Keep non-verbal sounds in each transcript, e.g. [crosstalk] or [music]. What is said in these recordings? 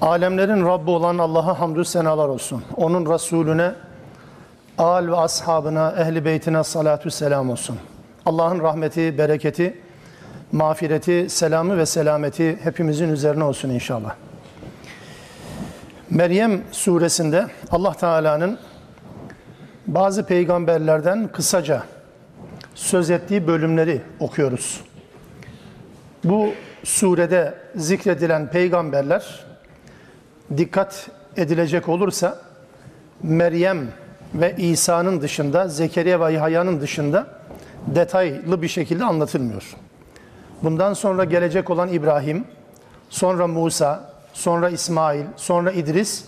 Alemlerin Rabbi olan Allah'a hamdü senalar olsun. Onun Resulüne, al ve ashabına, ehli beytine salatü selam olsun. Allah'ın rahmeti, bereketi, mağfireti, selamı ve selameti hepimizin üzerine olsun inşallah. Meryem suresinde Allah Teala'nın bazı peygamberlerden kısaca söz ettiği bölümleri okuyoruz. Bu surede zikredilen peygamberler dikkat edilecek olursa Meryem ve İsa'nın dışında, Zekeriya ve Yahya'nın dışında detaylı bir şekilde anlatılmıyor. Bundan sonra gelecek olan İbrahim, sonra Musa, sonra İsmail, sonra İdris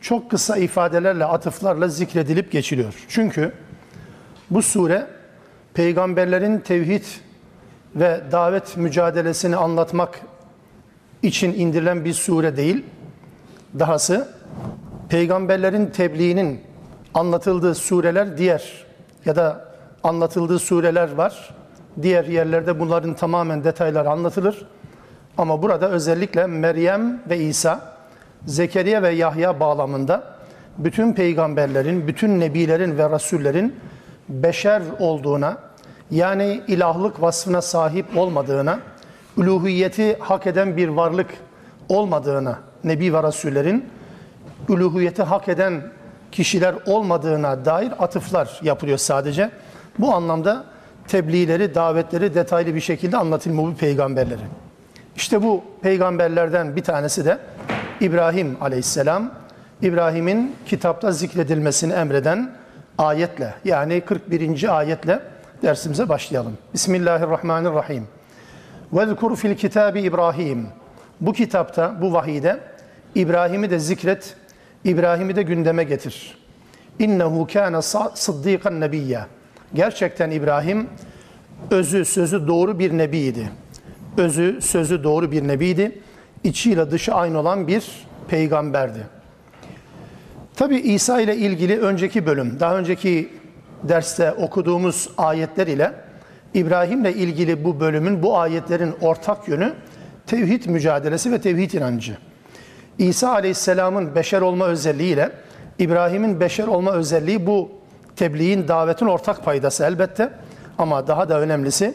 çok kısa ifadelerle, atıflarla zikredilip geçiliyor. Çünkü bu sure peygamberlerin tevhid ve davet mücadelesini anlatmak için indirilen bir sure değil, Dahası peygamberlerin tebliğinin anlatıldığı sureler diğer ya da anlatıldığı sureler var. Diğer yerlerde bunların tamamen detayları anlatılır. Ama burada özellikle Meryem ve İsa, Zekeriya ve Yahya bağlamında bütün peygamberlerin, bütün nebilerin ve rasullerin beşer olduğuna, yani ilahlık vasfına sahip olmadığına, uluhiyeti hak eden bir varlık olmadığına Nebi ve Rasullerin üluhiyeti hak eden kişiler olmadığına dair atıflar yapılıyor sadece. Bu anlamda tebliğleri, davetleri detaylı bir şekilde anlatılma bu peygamberleri. İşte bu peygamberlerden bir tanesi de İbrahim aleyhisselam. İbrahim'in kitapta zikredilmesini emreden ayetle yani 41. ayetle dersimize başlayalım. Bismillahirrahmanirrahim. Vezkur fil kitabi İbrahim. Bu kitapta, bu vahide İbrahim'i de zikret, İbrahim'i de gündeme getir. İnnehu kana sıddikan nebiyye. Gerçekten İbrahim özü sözü doğru bir nebiydi. Özü sözü doğru bir nebiydi. İçiyle dışı aynı olan bir peygamberdi. Tabi İsa ile ilgili önceki bölüm, daha önceki derste okuduğumuz ayetler ile İbrahim ile ilgili bu bölümün, bu ayetlerin ortak yönü tevhid mücadelesi ve tevhid inancı. İsa Aleyhisselam'ın beşer olma özelliğiyle İbrahim'in beşer olma özelliği bu tebliğin, davetin ortak paydası elbette. Ama daha da önemlisi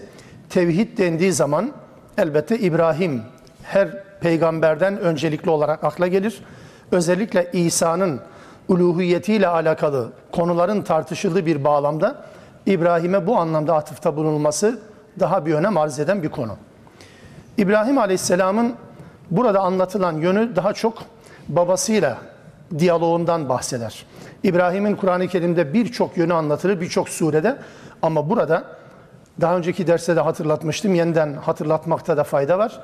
tevhid dendiği zaman elbette İbrahim her peygamberden öncelikli olarak akla gelir. Özellikle İsa'nın uluhiyetiyle alakalı konuların tartışıldığı bir bağlamda İbrahim'e bu anlamda atıfta bulunması daha bir önem arz eden bir konu. İbrahim Aleyhisselam'ın burada anlatılan yönü daha çok babasıyla diyaloğundan bahseder. İbrahim'in Kur'an-ı Kerim'de birçok yönü anlatılır birçok surede ama burada daha önceki derste de hatırlatmıştım. Yeniden hatırlatmakta da fayda var.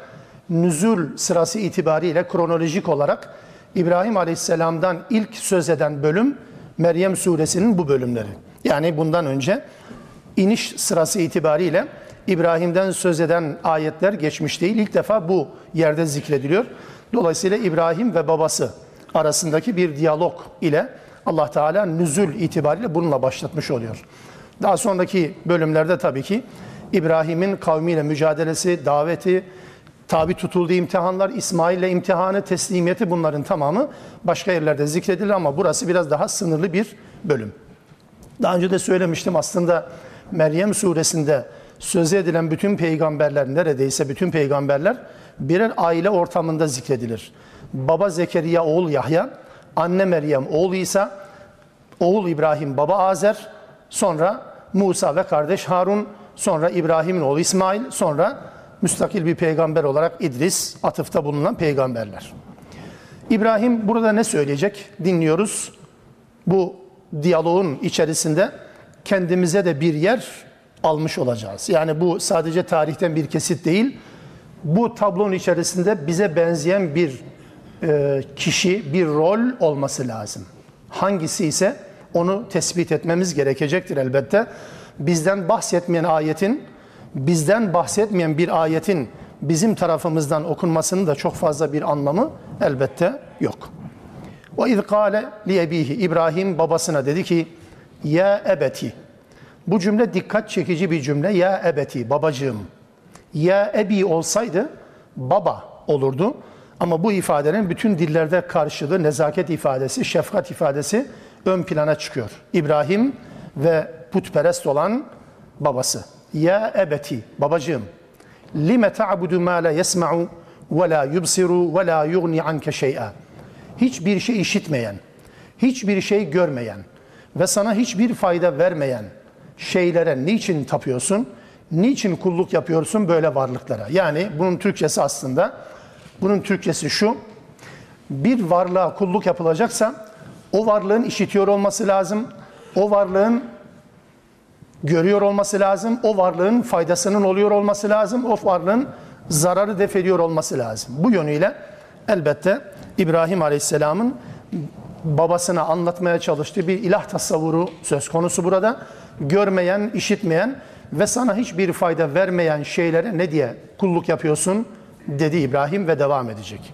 Nüzul sırası itibariyle kronolojik olarak İbrahim Aleyhisselam'dan ilk söz eden bölüm Meryem suresinin bu bölümleri. Yani bundan önce iniş sırası itibariyle İbrahim'den söz eden ayetler geçmiş değil. İlk defa bu yerde zikrediliyor. Dolayısıyla İbrahim ve babası arasındaki bir diyalog ile Allah Teala nüzül itibariyle bununla başlatmış oluyor. Daha sonraki bölümlerde tabii ki İbrahim'in kavmiyle mücadelesi, daveti, tabi tutulduğu imtihanlar, İsmail ile imtihanı, teslimiyeti bunların tamamı başka yerlerde zikredilir ama burası biraz daha sınırlı bir bölüm. Daha önce de söylemiştim aslında Meryem suresinde söz edilen bütün peygamberler neredeyse bütün peygamberler birer aile ortamında zikredilir. Baba Zekeriya oğul Yahya, anne Meryem oğul İsa, oğul İbrahim baba Azer, sonra Musa ve kardeş Harun, sonra İbrahim'in oğlu İsmail, sonra müstakil bir peygamber olarak İdris, atıfta bulunan peygamberler. İbrahim burada ne söyleyecek? Dinliyoruz. Bu diyaloğun içerisinde kendimize de bir yer almış olacağız. Yani bu sadece tarihten bir kesit değil. Bu tablonun içerisinde bize benzeyen bir e, kişi, bir rol olması lazım. Hangisi ise onu tespit etmemiz gerekecektir elbette. Bizden bahsetmeyen ayetin, bizden bahsetmeyen bir ayetin bizim tarafımızdan okunmasının da çok fazla bir anlamı elbette yok. Ve iz kâle li İbrahim babasına dedi ki ya ebeti. Bu cümle dikkat çekici bir cümle. Ya ebeti babacığım. Ya ebi olsaydı baba olurdu. Ama bu ifadenin bütün dillerde karşılığı nezaket ifadesi, şefkat ifadesi ön plana çıkıyor. İbrahim ve putperest olan babası. Ya ebeti, babacığım. Lime ta'budu ma la yesma'u ve la yubsiru ve la yugni anke şey'a. Hiçbir şey işitmeyen, hiçbir şey görmeyen ve sana hiçbir fayda vermeyen şeylere niçin tapıyorsun? Niçin kulluk yapıyorsun böyle varlıklara? Yani bunun Türkçesi aslında, bunun Türkçesi şu. Bir varlığa kulluk yapılacaksa o varlığın işitiyor olması lazım. O varlığın görüyor olması lazım. O varlığın faydasının oluyor olması lazım. O varlığın zararı def ediyor olması lazım. Bu yönüyle elbette İbrahim Aleyhisselam'ın babasına anlatmaya çalıştığı bir ilah tasavvuru söz konusu burada. Görmeyen, işitmeyen ve sana hiçbir fayda vermeyen şeylere ne diye kulluk yapıyorsun dedi İbrahim ve devam edecek.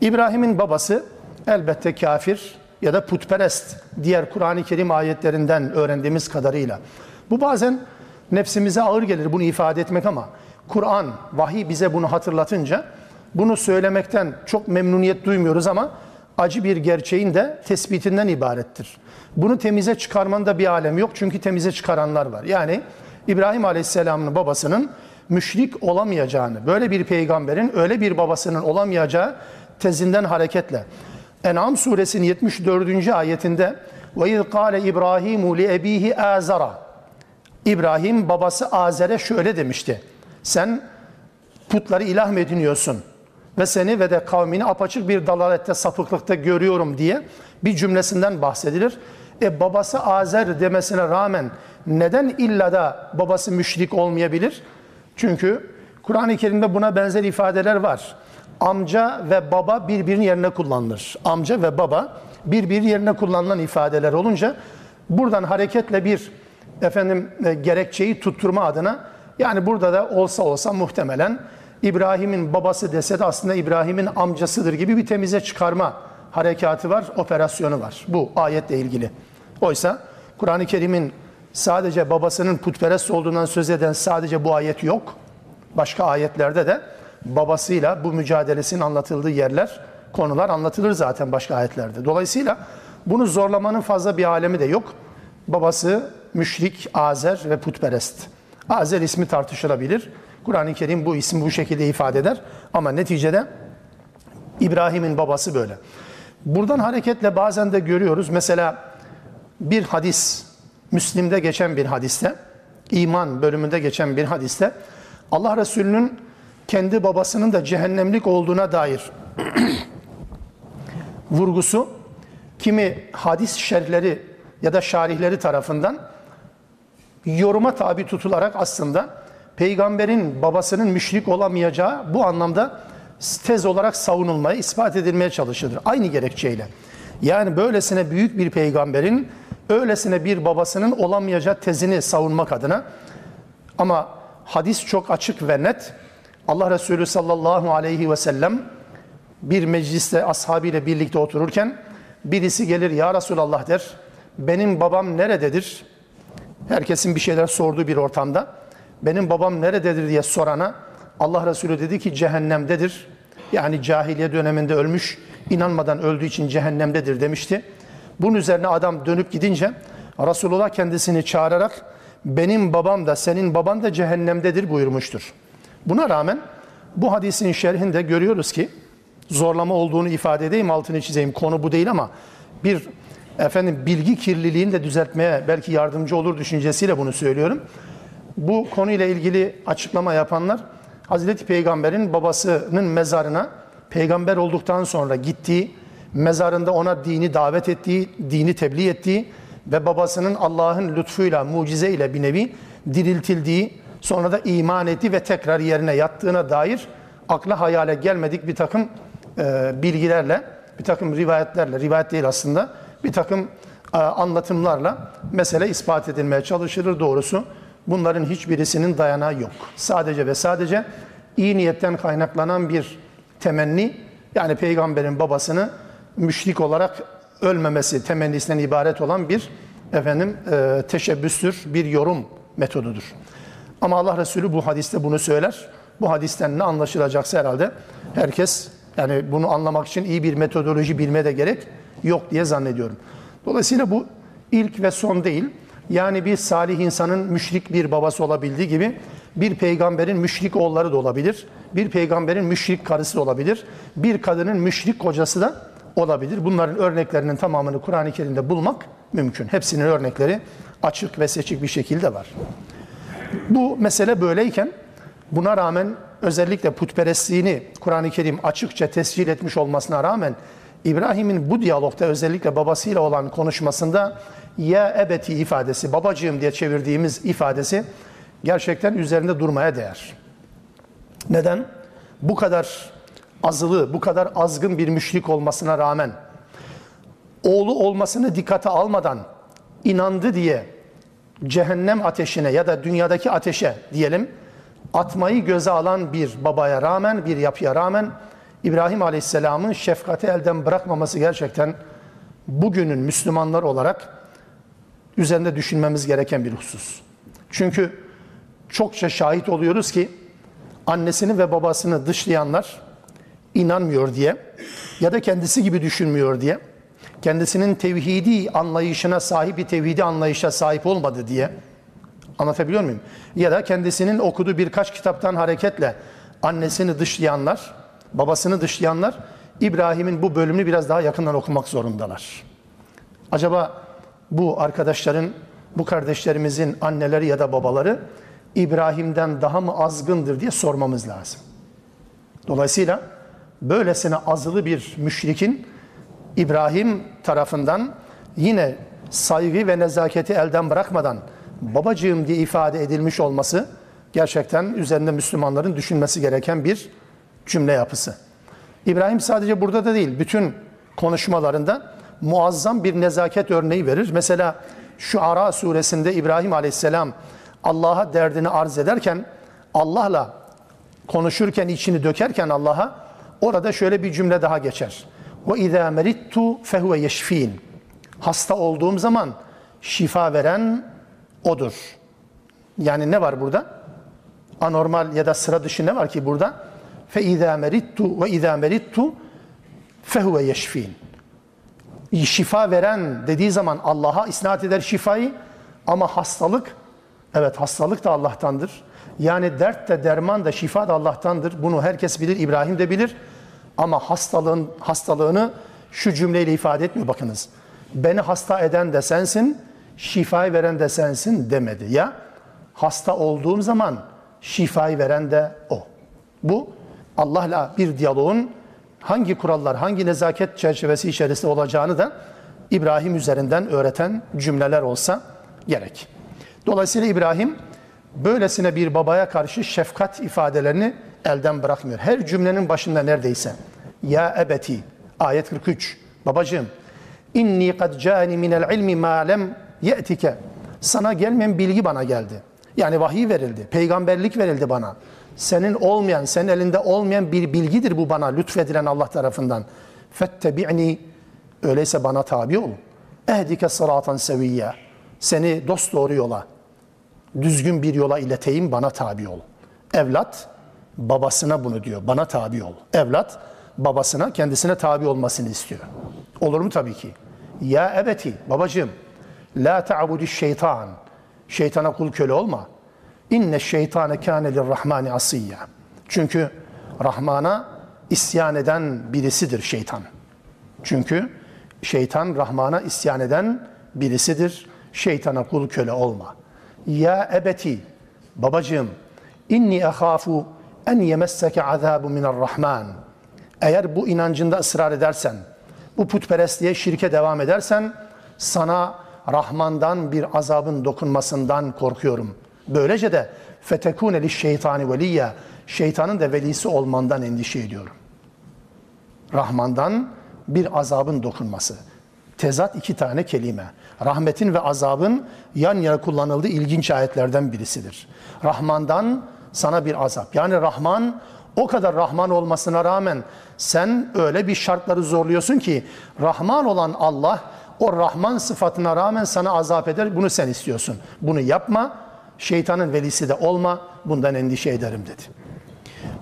İbrahim'in babası elbette kafir ya da putperest diğer Kur'an-ı Kerim ayetlerinden öğrendiğimiz kadarıyla. Bu bazen nefsimize ağır gelir bunu ifade etmek ama Kur'an, vahiy bize bunu hatırlatınca bunu söylemekten çok memnuniyet duymuyoruz ama acı bir gerçeğin de tespitinden ibarettir. Bunu temize çıkarmanın da bir alem yok çünkü temize çıkaranlar var. Yani İbrahim Aleyhisselam'ın babasının müşrik olamayacağını, böyle bir peygamberin öyle bir babasının olamayacağı tezinden hareketle. En'am suresinin 74. ayetinde ve iz kâle İbrahimu li ebihi azara İbrahim babası Azer'e şöyle demişti. Sen putları ilah mı ediniyorsun? Ve seni ve de kavmini apaçık bir dalalette, sapıklıkta görüyorum diye bir cümlesinden bahsedilir. E babası Azer demesine rağmen neden illa da babası müşrik olmayabilir? Çünkü Kur'an-ı Kerim'de buna benzer ifadeler var. Amca ve baba birbirinin yerine kullanılır. Amca ve baba birbiri yerine kullanılan ifadeler olunca buradan hareketle bir efendim e, gerekçeyi tutturma adına yani burada da olsa olsa muhtemelen İbrahim'in babası dese de aslında İbrahim'in amcasıdır gibi bir temize çıkarma harekatı var, operasyonu var. Bu ayetle ilgili. Oysa Kur'an-ı Kerim'in sadece babasının putperest olduğundan söz eden sadece bu ayet yok. Başka ayetlerde de babasıyla bu mücadelesinin anlatıldığı yerler, konular anlatılır zaten başka ayetlerde. Dolayısıyla bunu zorlamanın fazla bir alemi de yok. Babası müşrik, azer ve putperest. Azer ismi tartışılabilir. Kur'an-ı Kerim bu ismi bu şekilde ifade eder. Ama neticede İbrahim'in babası böyle. Buradan hareketle bazen de görüyoruz. Mesela bir hadis, Müslim'de geçen bir hadiste, iman bölümünde geçen bir hadiste Allah Resulü'nün kendi babasının da cehennemlik olduğuna dair [clears throat] vurgusu kimi hadis şerhleri ya da şarihleri tarafından yoruma tabi tutularak aslında peygamberin babasının müşrik olamayacağı bu anlamda tez olarak savunulmaya, ispat edilmeye çalışılır. Aynı gerekçeyle. Yani böylesine büyük bir peygamberin öylesine bir babasının olamayacağı tezini savunmak adına ama hadis çok açık ve net. Allah Resulü sallallahu aleyhi ve sellem bir mecliste ashabıyla birlikte otururken birisi gelir ya Resulallah der. Benim babam nerededir? Herkesin bir şeyler sorduğu bir ortamda. Benim babam nerededir diye sorana Allah Resulü dedi ki cehennemdedir. Yani cahiliye döneminde ölmüş, inanmadan öldüğü için cehennemdedir demişti. Bunun üzerine adam dönüp gidince Resulullah kendisini çağırarak benim babam da senin baban da cehennemdedir buyurmuştur. Buna rağmen bu hadisin şerhinde görüyoruz ki zorlama olduğunu ifade edeyim altını çizeyim konu bu değil ama bir efendim bilgi kirliliğini de düzeltmeye belki yardımcı olur düşüncesiyle bunu söylüyorum. Bu konuyla ilgili açıklama yapanlar Hazreti Peygamber'in babasının mezarına peygamber olduktan sonra gittiği, mezarında ona dini davet ettiği, dini tebliğ ettiği ve babasının Allah'ın lütfuyla, mucizeyle bir nevi diriltildiği, sonra da iman etti ve tekrar yerine yattığına dair akla hayale gelmedik bir takım e, bilgilerle, bir takım rivayetlerle, rivayet değil aslında, bir takım e, anlatımlarla mesele ispat edilmeye çalışılır doğrusu. Bunların hiçbirisinin dayanağı yok. Sadece ve sadece iyi niyetten kaynaklanan bir temenni, yani peygamberin babasını müşrik olarak ölmemesi temennisinden ibaret olan bir efendim e, teşebbüstür, bir yorum metodudur. Ama Allah Resulü bu hadiste bunu söyler. Bu hadisten ne anlaşılacaksa herhalde herkes yani bunu anlamak için iyi bir metodoloji bilme de gerek yok diye zannediyorum. Dolayısıyla bu ilk ve son değil. Yani bir salih insanın müşrik bir babası olabildiği gibi bir peygamberin müşrik oğulları da olabilir. Bir peygamberin müşrik karısı da olabilir. Bir kadının müşrik kocası da olabilir. Bunların örneklerinin tamamını Kur'an-ı Kerim'de bulmak mümkün. Hepsinin örnekleri açık ve seçik bir şekilde var. Bu mesele böyleyken buna rağmen özellikle putperestliğini Kur'an-ı Kerim açıkça tescil etmiş olmasına rağmen İbrahim'in bu diyalogda özellikle babasıyla olan konuşmasında ya ebeti ifadesi, babacığım diye çevirdiğimiz ifadesi gerçekten üzerinde durmaya değer. Neden? Bu kadar azılı, bu kadar azgın bir müşrik olmasına rağmen oğlu olmasını dikkate almadan inandı diye cehennem ateşine ya da dünyadaki ateşe diyelim atmayı göze alan bir babaya rağmen, bir yapıya rağmen İbrahim Aleyhisselam'ın şefkati elden bırakmaması gerçekten bugünün Müslümanlar olarak üzerinde düşünmemiz gereken bir husus. Çünkü çokça şahit oluyoruz ki annesini ve babasını dışlayanlar inanmıyor diye ya da kendisi gibi düşünmüyor diye kendisinin tevhidi anlayışına sahip bir tevhidi anlayışa sahip olmadı diye anlatabiliyor muyum? Ya da kendisinin okuduğu birkaç kitaptan hareketle annesini dışlayanlar, babasını dışlayanlar İbrahim'in bu bölümünü biraz daha yakından okumak zorundalar. Acaba bu arkadaşların, bu kardeşlerimizin anneleri ya da babaları İbrahim'den daha mı azgındır diye sormamız lazım. Dolayısıyla böylesine azılı bir müşrikin İbrahim tarafından yine saygı ve nezaketi elden bırakmadan babacığım diye ifade edilmiş olması gerçekten üzerinde Müslümanların düşünmesi gereken bir cümle yapısı. İbrahim sadece burada da değil, bütün konuşmalarında muazzam bir nezaket örneği verir. Mesela şu Ara suresinde İbrahim aleyhisselam Allah'a derdini arz ederken, Allah'la konuşurken, içini dökerken Allah'a orada şöyle bir cümle daha geçer. Ve izâ merittu fehuve yeşfîn. Hasta olduğum zaman şifa veren odur. Yani ne var burada? Anormal ya da sıra dışı ne var ki burada? فَاِذَا مَرِدْتُ وَاِذَا مَرِدْتُ فَهُوَ يَشْف۪ينَ Şifa veren dediği zaman Allah'a isnat eder şifayı ama hastalık, evet hastalık da Allah'tandır. Yani dert de derman da şifa da Allah'tandır. Bunu herkes bilir, İbrahim de bilir. Ama hastalığın hastalığını şu cümleyle ifade etmiyor bakınız. Beni hasta eden de sensin, şifayı veren de sensin demedi. Ya hasta olduğum zaman şifayı veren de o. Bu Allah'la bir diyaloğun hangi kurallar, hangi nezaket çerçevesi içerisinde olacağını da İbrahim üzerinden öğreten cümleler olsa gerek. Dolayısıyla İbrahim böylesine bir babaya karşı şefkat ifadelerini elden bırakmıyor. Her cümlenin başında neredeyse ya ebeti ayet 43 babacığım inni kad cani minel ilmi ma lem ye'tike sana gelmeyen bilgi bana geldi. Yani vahiy verildi, peygamberlik verildi bana. Senin olmayan, senin elinde olmayan bir bilgidir bu bana lütfedilen Allah tarafından. Fettebi'ni öyleyse bana tabi ol. Ehdike sıratan seviyye. Seni dost doğru yola, düzgün bir yola ileteyim bana tabi ol. Evlat babasına bunu diyor. Bana tabi ol. Evlat babasına kendisine tabi olmasını istiyor. Olur mu tabii ki? Ya ebeti babacığım la ta'budu şeytan. Şeytana kul köle olma. İnne şeytane kâne lirrahmani asiyya. Çünkü Rahman'a isyan eden birisidir şeytan. Çünkü şeytan Rahman'a isyan eden birisidir. Şeytana kul köle olma. Ya ebeti babacığım inni ehafu en yemesseke azabu minarrahman. Eğer bu inancında ısrar edersen, bu putperestliğe şirke devam edersen sana Rahman'dan bir azabın dokunmasından korkuyorum. Böylece de fetekune li şeytani veliyya şeytanın da velisi olmandan endişe ediyorum. Rahman'dan bir azabın dokunması. Tezat iki tane kelime. Rahmetin ve azabın yan yana kullanıldığı ilginç ayetlerden birisidir. Rahman'dan sana bir azap. Yani Rahman o kadar Rahman olmasına rağmen sen öyle bir şartları zorluyorsun ki Rahman olan Allah o Rahman sıfatına rağmen sana azap eder. Bunu sen istiyorsun. Bunu yapma. Şeytanın velisi de olma. Bundan endişe ederim dedi.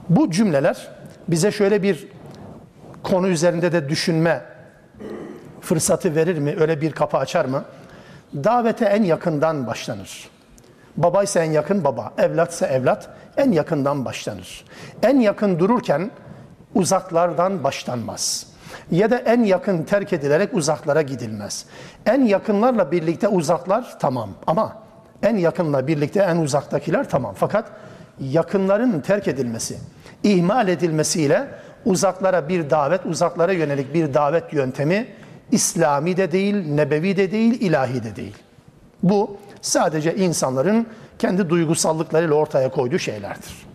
Bu cümleler bize şöyle bir konu üzerinde de düşünme fırsatı verir mi? Öyle bir kapı açar mı? Davete en yakından başlanır. Babaysa en yakın baba, evlatsa evlat en yakından başlanır. En yakın dururken uzaklardan başlanmaz. Ya da en yakın terk edilerek uzaklara gidilmez. En yakınlarla birlikte uzaklar tamam ama en yakınla birlikte en uzaktakiler tamam. Fakat yakınların terk edilmesi, ihmal edilmesiyle uzaklara bir davet, uzaklara yönelik bir davet yöntemi İslami de değil, nebevi de değil, ilahi de değil. Bu sadece insanların kendi duygusallıklarıyla ortaya koyduğu şeylerdir.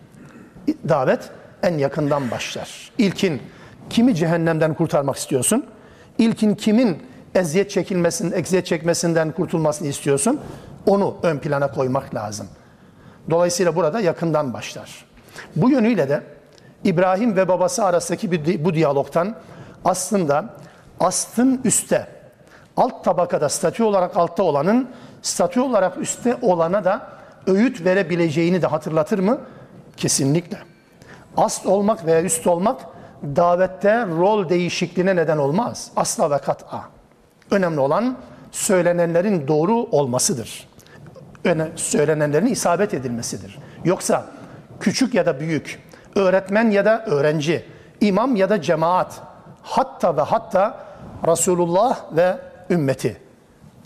Davet en yakından başlar. İlkin kimi cehennemden kurtarmak istiyorsun? İlkin kimin eziyet çekilmesin, eziyet çekmesinden kurtulmasını istiyorsun? Onu ön plana koymak lazım. Dolayısıyla burada yakından başlar. Bu yönüyle de İbrahim ve babası arasındaki bu diyalogtan aslında astın üste, alt tabakada statü olarak altta olanın statü olarak üstte olana da öğüt verebileceğini de hatırlatır mı? Kesinlikle. Ast olmak veya üst olmak davette rol değişikliğine neden olmaz. Asla ve kat'a. Önemli olan söylenenlerin doğru olmasıdır. Öne, söylenenlerin isabet edilmesidir. Yoksa küçük ya da büyük, öğretmen ya da öğrenci, imam ya da cemaat, hatta ve hatta Resulullah ve ümmeti.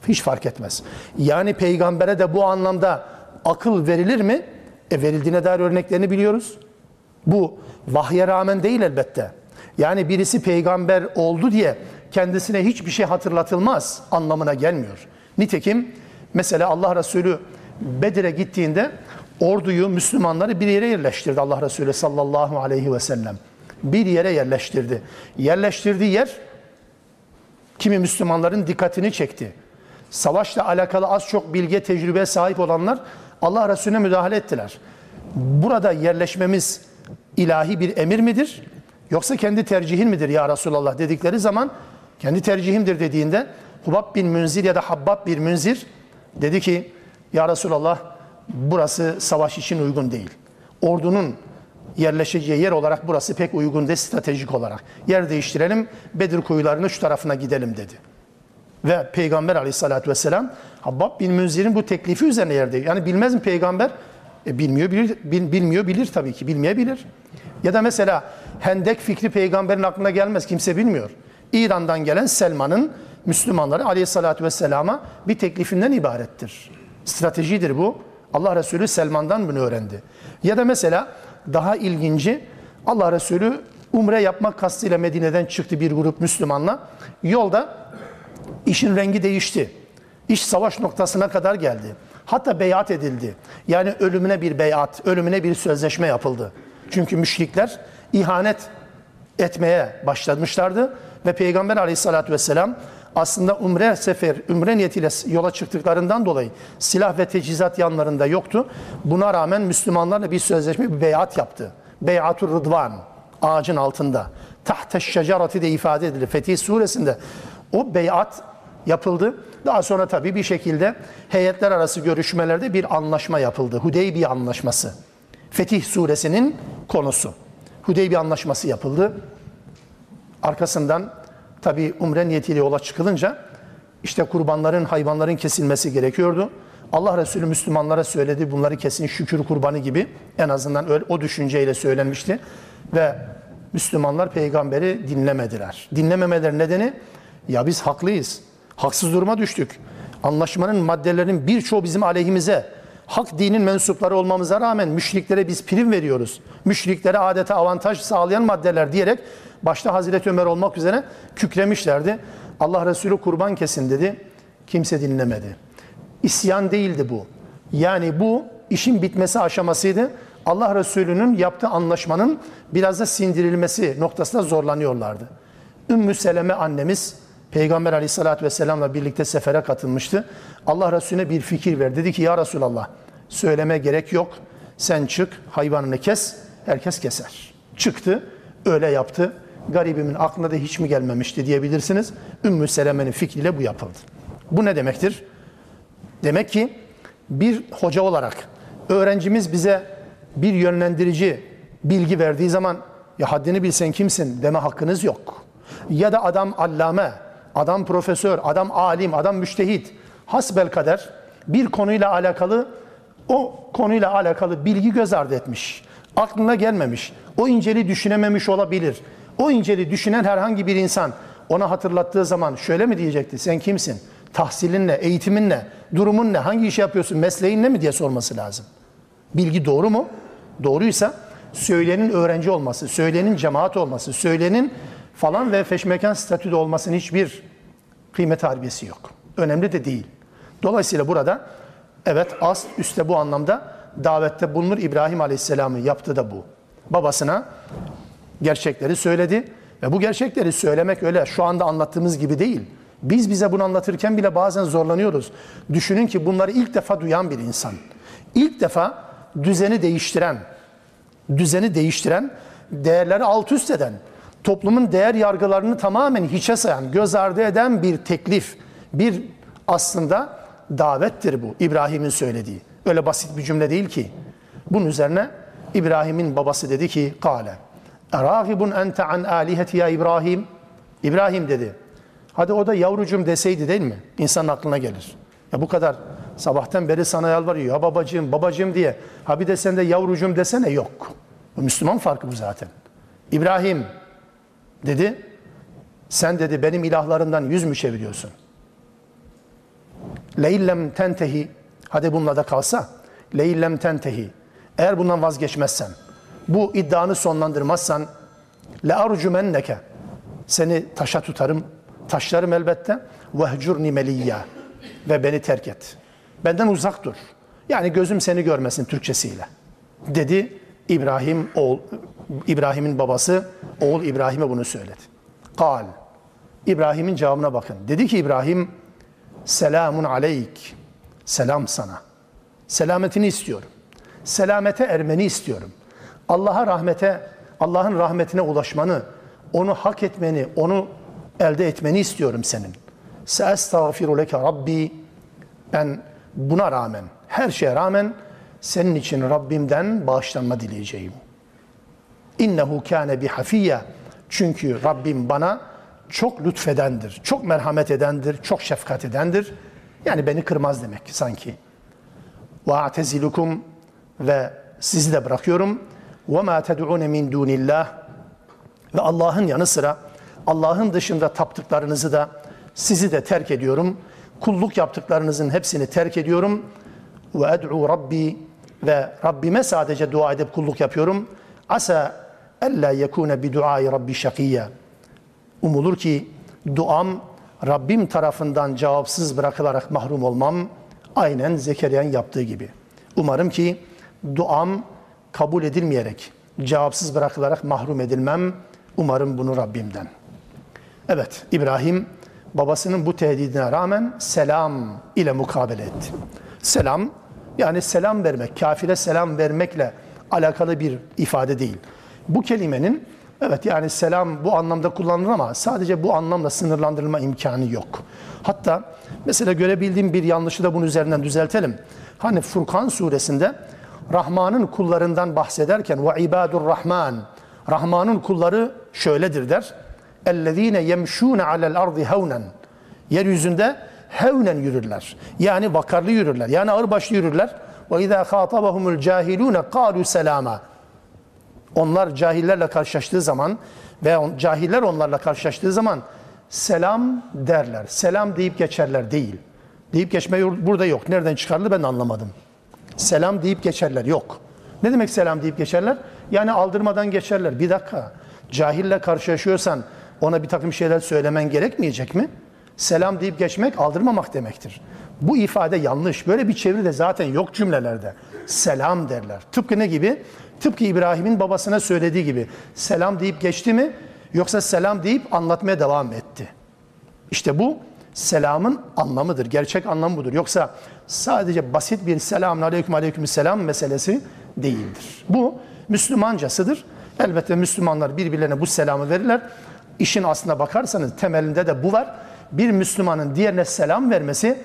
Hiç fark etmez. Yani peygambere de bu anlamda akıl verilir mi? E verildiğine dair örneklerini biliyoruz. Bu vahye rağmen değil elbette. Yani birisi peygamber oldu diye kendisine hiçbir şey hatırlatılmaz anlamına gelmiyor. Nitekim mesela Allah Resulü Bedir'e gittiğinde orduyu, Müslümanları bir yere yerleştirdi Allah Resulü sallallahu aleyhi ve sellem. Bir yere yerleştirdi. Yerleştirdiği yer kimi Müslümanların dikkatini çekti. Savaşla alakalı az çok bilge, tecrübe sahip olanlar Allah Resulüne müdahale ettiler. Burada yerleşmemiz ilahi bir emir midir? Yoksa kendi tercihin midir ya Resulallah dedikleri zaman kendi tercihimdir dediğinde Hubab bin Münzir ya da Habbab bir Münzir dedi ki ya Resulallah burası savaş için uygun değil. Ordunun yerleşeceği yer olarak burası pek uygun değil stratejik olarak. Yer değiştirelim Bedir kuyularının şu tarafına gidelim dedi. Ve Peygamber aleyhissalatü vesselam Habbab bin Münzir'in bu teklifi üzerine yerde. Yani bilmez mi peygamber? E, bilmiyor bilir, bil, bilmiyor bilir tabii ki bilmeyebilir. Ya da mesela Hendek fikri peygamberin aklına gelmez kimse bilmiyor. İran'dan gelen Selman'ın Müslümanları aleyhissalatü vesselama bir teklifinden ibarettir. Stratejidir bu. Allah Resulü Selman'dan bunu öğrendi. Ya da mesela daha ilginci Allah Resulü umre yapmak kastıyla Medine'den çıktı bir grup Müslümanla. Yolda işin rengi değişti. İş savaş noktasına kadar geldi. Hatta beyat edildi. Yani ölümüne bir beyat, ölümüne bir sözleşme yapıldı. Çünkü müşrikler ihanet etmeye başlamışlardı ve Peygamber aleyhissalatü vesselam aslında umre sefer, umre niyetiyle yola çıktıklarından dolayı silah ve teçhizat yanlarında yoktu. Buna rağmen Müslümanlarla bir sözleşme, bir beyat yaptı. Beyatur Rıdvan, ağacın altında. Tahte şecerati de ifade edilir. Fetih suresinde o beyat yapıldı. Daha sonra tabii bir şekilde heyetler arası görüşmelerde bir anlaşma yapıldı. Hudeybiye anlaşması. Fetih suresinin konusu. Hudeybiye anlaşması yapıldı. Arkasından tabi umre niyetiyle yola çıkılınca işte kurbanların, hayvanların kesilmesi gerekiyordu. Allah Resulü Müslümanlara söyledi bunları kesin şükür kurbanı gibi en azından öyle, o düşünceyle söylenmişti. Ve Müslümanlar peygamberi dinlemediler. Dinlememeler nedeni ya biz haklıyız. Haksız duruma düştük. Anlaşmanın maddelerinin birçoğu bizim aleyhimize. Hak dinin mensupları olmamıza rağmen müşriklere biz prim veriyoruz. Müşriklere adeta avantaj sağlayan maddeler diyerek başta Hazreti Ömer olmak üzere kükremişlerdi. Allah Resulü kurban kesin dedi. Kimse dinlemedi. İsyan değildi bu. Yani bu işin bitmesi aşamasıydı. Allah Resulü'nün yaptığı anlaşmanın biraz da sindirilmesi noktasında zorlanıyorlardı. Ümmü Seleme annemiz Peygamber aleyhissalatü vesselamla birlikte sefere katılmıştı. Allah Resulüne bir fikir verdi. Dedi ki ya Resulallah söyleme gerek yok. Sen çık hayvanını kes. Herkes keser. Çıktı öyle yaptı. Garibimin aklına da hiç mi gelmemişti diyebilirsiniz. Ümmü Seleme'nin fikriyle bu yapıldı. Bu ne demektir? Demek ki bir hoca olarak öğrencimiz bize bir yönlendirici bilgi verdiği zaman ya haddini bilsen kimsin deme hakkınız yok. Ya da adam allame, adam profesör, adam alim, adam müştehit hasbel kader bir konuyla alakalı o konuyla alakalı bilgi göz ardı etmiş. Aklına gelmemiş. O inceli düşünememiş olabilir. O inceli düşünen herhangi bir insan ona hatırlattığı zaman şöyle mi diyecekti? Sen kimsin? Tahsilin ne? Eğitimin ne? Durumun ne? Hangi iş yapıyorsun? Mesleğin ne mi diye sorması lazım. Bilgi doğru mu? Doğruysa söylenin öğrenci olması, söylenin cemaat olması, söylenin falan ve feşmekan statüde olmasının hiçbir kıymet harbiyesi yok. Önemli de değil. Dolayısıyla burada evet as üstte bu anlamda davette bulunur İbrahim Aleyhisselam'ın yaptığı da bu. Babasına gerçekleri söyledi ve bu gerçekleri söylemek öyle şu anda anlattığımız gibi değil. Biz bize bunu anlatırken bile bazen zorlanıyoruz. Düşünün ki bunları ilk defa duyan bir insan. İlk defa düzeni değiştiren, düzeni değiştiren, değerleri alt üst eden, toplumun değer yargılarını tamamen hiçe sayan, göz ardı eden bir teklif, bir aslında davettir bu İbrahim'in söylediği. Öyle basit bir cümle değil ki. Bunun üzerine İbrahim'in babası dedi ki, kâle, erâgibun ente an âliheti ya İbrahim. İbrahim dedi. Hadi o da yavrucum deseydi değil mi? İnsanın aklına gelir. Ya bu kadar sabahtan beri sana yalvarıyor. Ya babacığım, babacığım diye. Ha bir de sen de yavrucum desene yok. Bu Müslüman farkı bu zaten. İbrahim dedi. Sen dedi benim ilahlarından yüz mü çeviriyorsun? Leillem tentehi. Hadi bununla da kalsa. Leillem tentehi. Eğer bundan vazgeçmezsen, bu iddianı sonlandırmazsan le arcumenneke. Seni taşa tutarım, taşlarım elbette. Vehcurni meliyya. Ve beni terk et. Benden uzak dur. Yani gözüm seni görmesin Türkçesiyle. Dedi İbrahim oğul İbrahim'in babası oğul İbrahim'e bunu söyledi. Kal. İbrahim'in cevabına bakın. Dedi ki İbrahim selamun aleyk. Selam sana. Selametini istiyorum. Selamete ermeni istiyorum. Allah'a rahmete, Allah'ın rahmetine ulaşmanı, onu hak etmeni, onu elde etmeni istiyorum senin. Seestağfiru leke Rabbi. Ben buna rağmen, her şeye rağmen senin için Rabbimden bağışlanma dileyeceğim. İnnehu kâne bihafiyye. Çünkü Rabbim bana çok lütfedendir, çok merhamet edendir, çok şefkat edendir. Yani beni kırmaz demek sanki. Ve atezilukum ve sizi de bırakıyorum. Ve ma ted'un min dunillah ve Allah'ın yanı sıra Allah'ın dışında taptıklarınızı da sizi de terk ediyorum. Kulluk yaptıklarınızın hepsini terk ediyorum. Ve ed'u Rabbi ve Rabbime sadece dua edip kulluk yapıyorum. Asa ella yekune bi duai Rabbi şakiyya. Umulur ki duam Rabbim tarafından cevapsız bırakılarak mahrum olmam. Aynen Zekeriya'nın yaptığı gibi. Umarım ki duam kabul edilmeyerek, cevapsız bırakılarak mahrum edilmem. Umarım bunu Rabbimden. Evet, İbrahim babasının bu tehdidine rağmen selam ile mukabele etti. Selam, yani selam vermek, kafire selam vermekle alakalı bir ifade değil bu kelimenin evet yani selam bu anlamda kullanılır ama sadece bu anlamla sınırlandırılma imkanı yok. Hatta mesela görebildiğim bir yanlışı da bunun üzerinden düzeltelim. Hani Furkan suresinde Rahman'ın kullarından bahsederken ve ibadur Rahman Rahman'ın kulları şöyledir der. Ellezine yemşûne alel ardı hevnen. Yeryüzünde hevnen yürürler. Yani vakarlı yürürler. Yani ağırbaşlı yürürler. Ve izâ khâtabahumul cahilûne kâlu selâma. Onlar cahillerle karşılaştığı zaman ve on, cahiller onlarla karşılaştığı zaman selam derler. Selam deyip geçerler değil. Deyip geçme burada yok. Nereden çıkarıldı ben anlamadım. Selam deyip geçerler yok. Ne demek selam deyip geçerler? Yani aldırmadan geçerler. Bir dakika. Cahille karşılaşıyorsan ona bir takım şeyler söylemen gerekmeyecek mi? Selam deyip geçmek aldırmamak demektir. Bu ifade yanlış. Böyle bir çeviri de zaten yok cümlelerde. selam derler. Tıpkı ne gibi? Tıpkı İbrahim'in babasına söylediği gibi. Selam deyip geçti mi? Yoksa selam deyip anlatmaya devam etti. İşte bu selamın anlamıdır. Gerçek anlamı budur. Yoksa sadece basit bir selamun aleyküm aleyküm selam meselesi değildir. Bu Müslümancasıdır. Elbette Müslümanlar birbirlerine bu selamı verirler. İşin aslına bakarsanız temelinde de bu var. Bir Müslümanın diğerine selam vermesi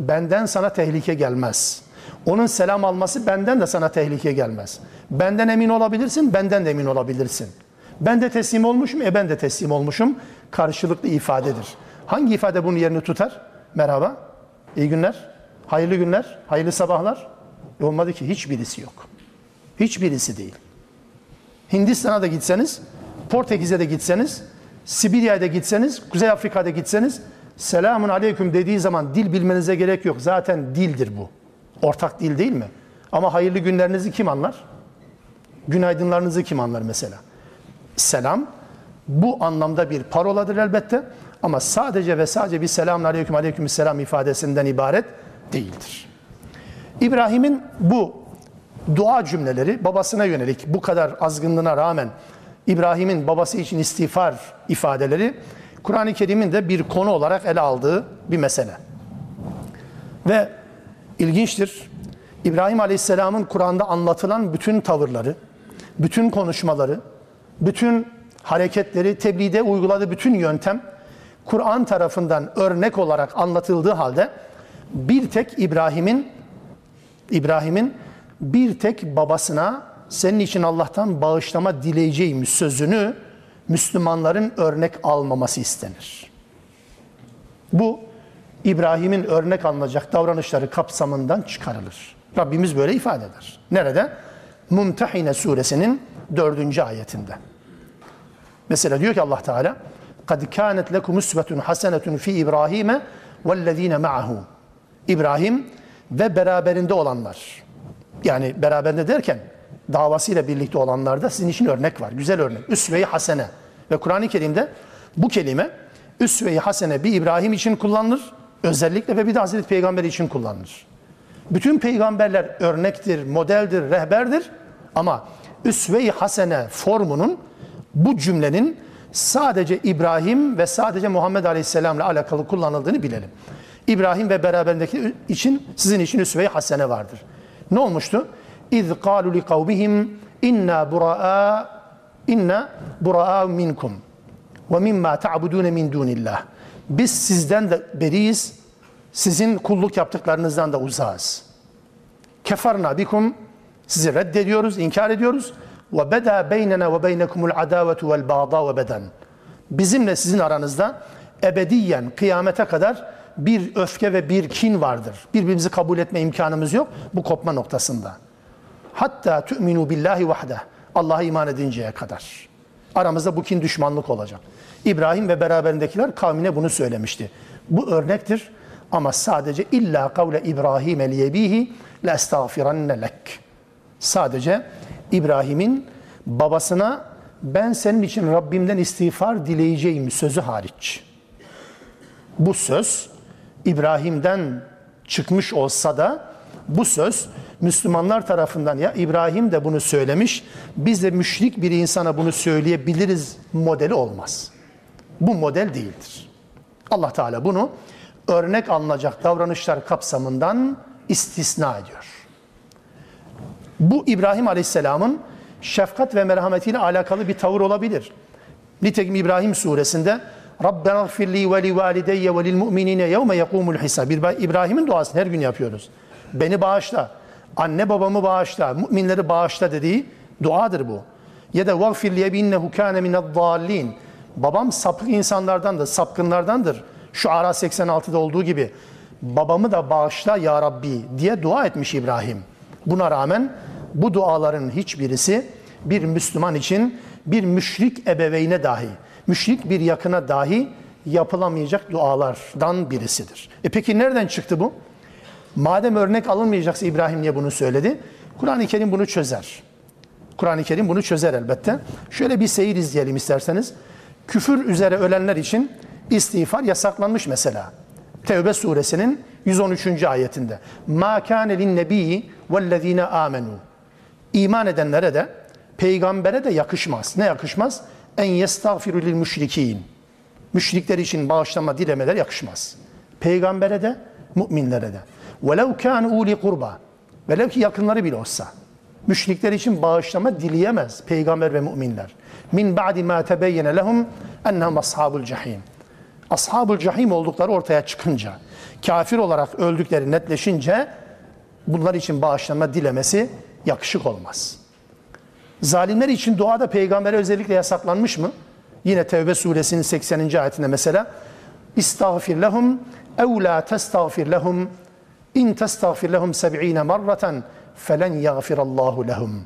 benden sana tehlike gelmez. Onun selam alması benden de sana tehlike gelmez. Benden emin olabilirsin, benden de emin olabilirsin. Ben de teslim olmuşum, e ben de teslim olmuşum. Karşılıklı ifadedir. Hangi ifade bunun yerini tutar? Merhaba, iyi günler, hayırlı günler, hayırlı sabahlar. E olmadı ki hiçbirisi yok. Hiçbirisi değil. Hindistan'a da gitseniz, Portekiz'e de gitseniz, Sibirya'ya da gitseniz, Kuzey Afrika'da gitseniz selamun aleyküm dediği zaman dil bilmenize gerek yok. Zaten dildir bu. Ortak dil değil mi? Ama hayırlı günlerinizi kim anlar? Günaydınlarınızı kim anlar mesela? Selam bu anlamda bir paroladır elbette ama sadece ve sadece bir selamun aleyküm aleyküm selam ifadesinden ibaret değildir. İbrahim'in bu dua cümleleri babasına yönelik bu kadar azgınlığına rağmen İbrahim'in babası için istiğfar ifadeleri Kur'an-ı Kerim'in de bir konu olarak ele aldığı bir mesele. Ve ilginçtir. İbrahim Aleyhisselam'ın Kur'an'da anlatılan bütün tavırları, bütün konuşmaları, bütün hareketleri, tebliğde uyguladığı bütün yöntem Kur'an tarafından örnek olarak anlatıldığı halde bir tek İbrahim'in İbrahim'in bir tek babasına senin için Allah'tan bağışlama dileyeceğim sözünü Müslümanların örnek almaması istenir. Bu İbrahim'in örnek alınacak davranışları kapsamından çıkarılır. Rabbimiz böyle ifade eder. Nerede? Mumtahine suresinin dördüncü ayetinde. Mesela diyor ki Allah Teala قَدْ كَانَتْ لَكُمْ اُسْوَةٌ حَسَنَةٌ ف۪ي İbrahim'e وَالَّذ۪ينَ مَعَهُ İbrahim ve beraberinde olanlar. Yani beraberinde derken davasıyla birlikte olanlarda sizin için örnek var. Güzel örnek. Üsve-i hasene. Ve Kur'an-ı Kerim'de bu kelime üsve-i hasene bir İbrahim için kullanılır. Özellikle ve bir de Hazreti Peygamber için kullanılır. Bütün peygamberler örnektir, modeldir, rehberdir. Ama üsve-i hasene formunun bu cümlenin sadece İbrahim ve sadece Muhammed Aleyhisselam ile alakalı kullanıldığını bilelim. İbrahim ve beraberindeki için sizin için üsve-i hasene vardır. Ne olmuştu? İz qalu li kavmihim inna bura'a inna bura'a minkum ve mimma ta'budun min dunillah. Biz sizden de beriyiz. Sizin kulluk yaptıklarınızdan da uzağız. Kefarna bikum sizi reddediyoruz, inkar ediyoruz. Ve beda beynena ve beynekumul adavetu vel bağda ve beden. Bizimle sizin aranızda ebediyen kıyamete kadar bir öfke ve bir kin vardır. Birbirimizi kabul etme imkanımız yok bu kopma noktasında. Hatta tu'minu billahi vahde. Allah'a iman edinceye kadar. Aramızda bu kin düşmanlık olacak. İbrahim ve beraberindekiler kavmine bunu söylemişti. Bu örnektir ama sadece illa kavle İbrahim liyebihi la estağfiranne lek. Sadece İbrahim'in babasına ben senin için Rabbimden istiğfar dileyeceğim sözü hariç. Bu söz İbrahim'den çıkmış olsa da bu söz Müslümanlar tarafından ya İbrahim de bunu söylemiş, biz de müşrik bir insana bunu söyleyebiliriz modeli olmaz. Bu model değildir. Allah Teala bunu örnek alınacak davranışlar kapsamından istisna ediyor. Bu İbrahim Aleyhisselam'ın şefkat ve merhametiyle alakalı bir tavır olabilir. Nitekim İbrahim suresinde Rabbena gfirli ve li valideyye ve lil mu'minine yevme yekumul hisab. İbrahim'in duasını her gün yapıyoruz. Beni bağışla, anne babamı bağışla, müminleri bağışla dediği duadır bu. Ya da vagfir li ebinnehu kâne mineddallin. Babam sapık insanlardandır, sapkınlardandır. Şu Ara 86'da olduğu gibi babamı da bağışla ya Rabbi diye dua etmiş İbrahim. Buna rağmen bu duaların hiçbirisi bir Müslüman için bir müşrik ebeveyne dahi, müşrik bir yakına dahi yapılamayacak dualardan birisidir. E peki nereden çıktı bu? Madem örnek alınmayacaksa İbrahim niye bunu söyledi? Kur'an-ı Kerim bunu çözer. Kur'an-ı Kerim bunu çözer elbette. Şöyle bir seyir izleyelim isterseniz. Küfür üzere ölenler için istiğfar yasaklanmış mesela. Tevbe suresinin 113. ayetinde. Ma kâne lin nebiyyi vellezine amenu. İman edenlere de peygambere de yakışmaz. Ne yakışmaz? En yestağfiru lil müşrikin. Müşrikler için bağışlama dilemeler yakışmaz. Peygambere de, müminlere de. Velev kâne uli kurba. Velev ki yakınları bile olsa. Müşrikler için bağışlama dileyemez peygamber ve müminler. Min ba'di ma tebeyyene lehum ennehum ashabul cahim. Ashabul cahim oldukları ortaya çıkınca, kafir olarak öldükleri netleşince bunlar için bağışlanma dilemesi yakışık olmaz. Zalimler için duada peygambere özellikle yasaklanmış mı? Yine Tevbe suresinin 80. ayetinde mesela İstağfir lehum ev la testağfir lehum in testağfir lehum seb'ine marraten felen yagfirallahu lehum.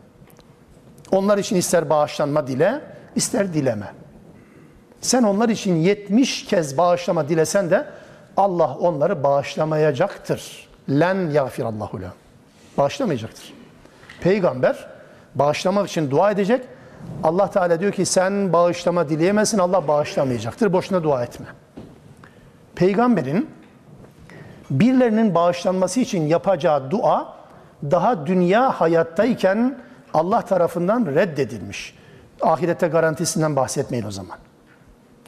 Onlar için ister bağışlanma dile, ister dileme. Sen onlar için 70 kez bağışlama dilesen de Allah onları bağışlamayacaktır. Len yagfirallahu lehum. Bağışlamayacaktır. Peygamber bağışlamak için dua edecek. Allah Teala diyor ki sen bağışlama dileyemezsin Allah bağışlamayacaktır. Boşuna dua etme. Peygamberin birilerinin bağışlanması için yapacağı dua daha dünya hayattayken Allah tarafından reddedilmiş. Ahirette garantisinden bahsetmeyin o zaman.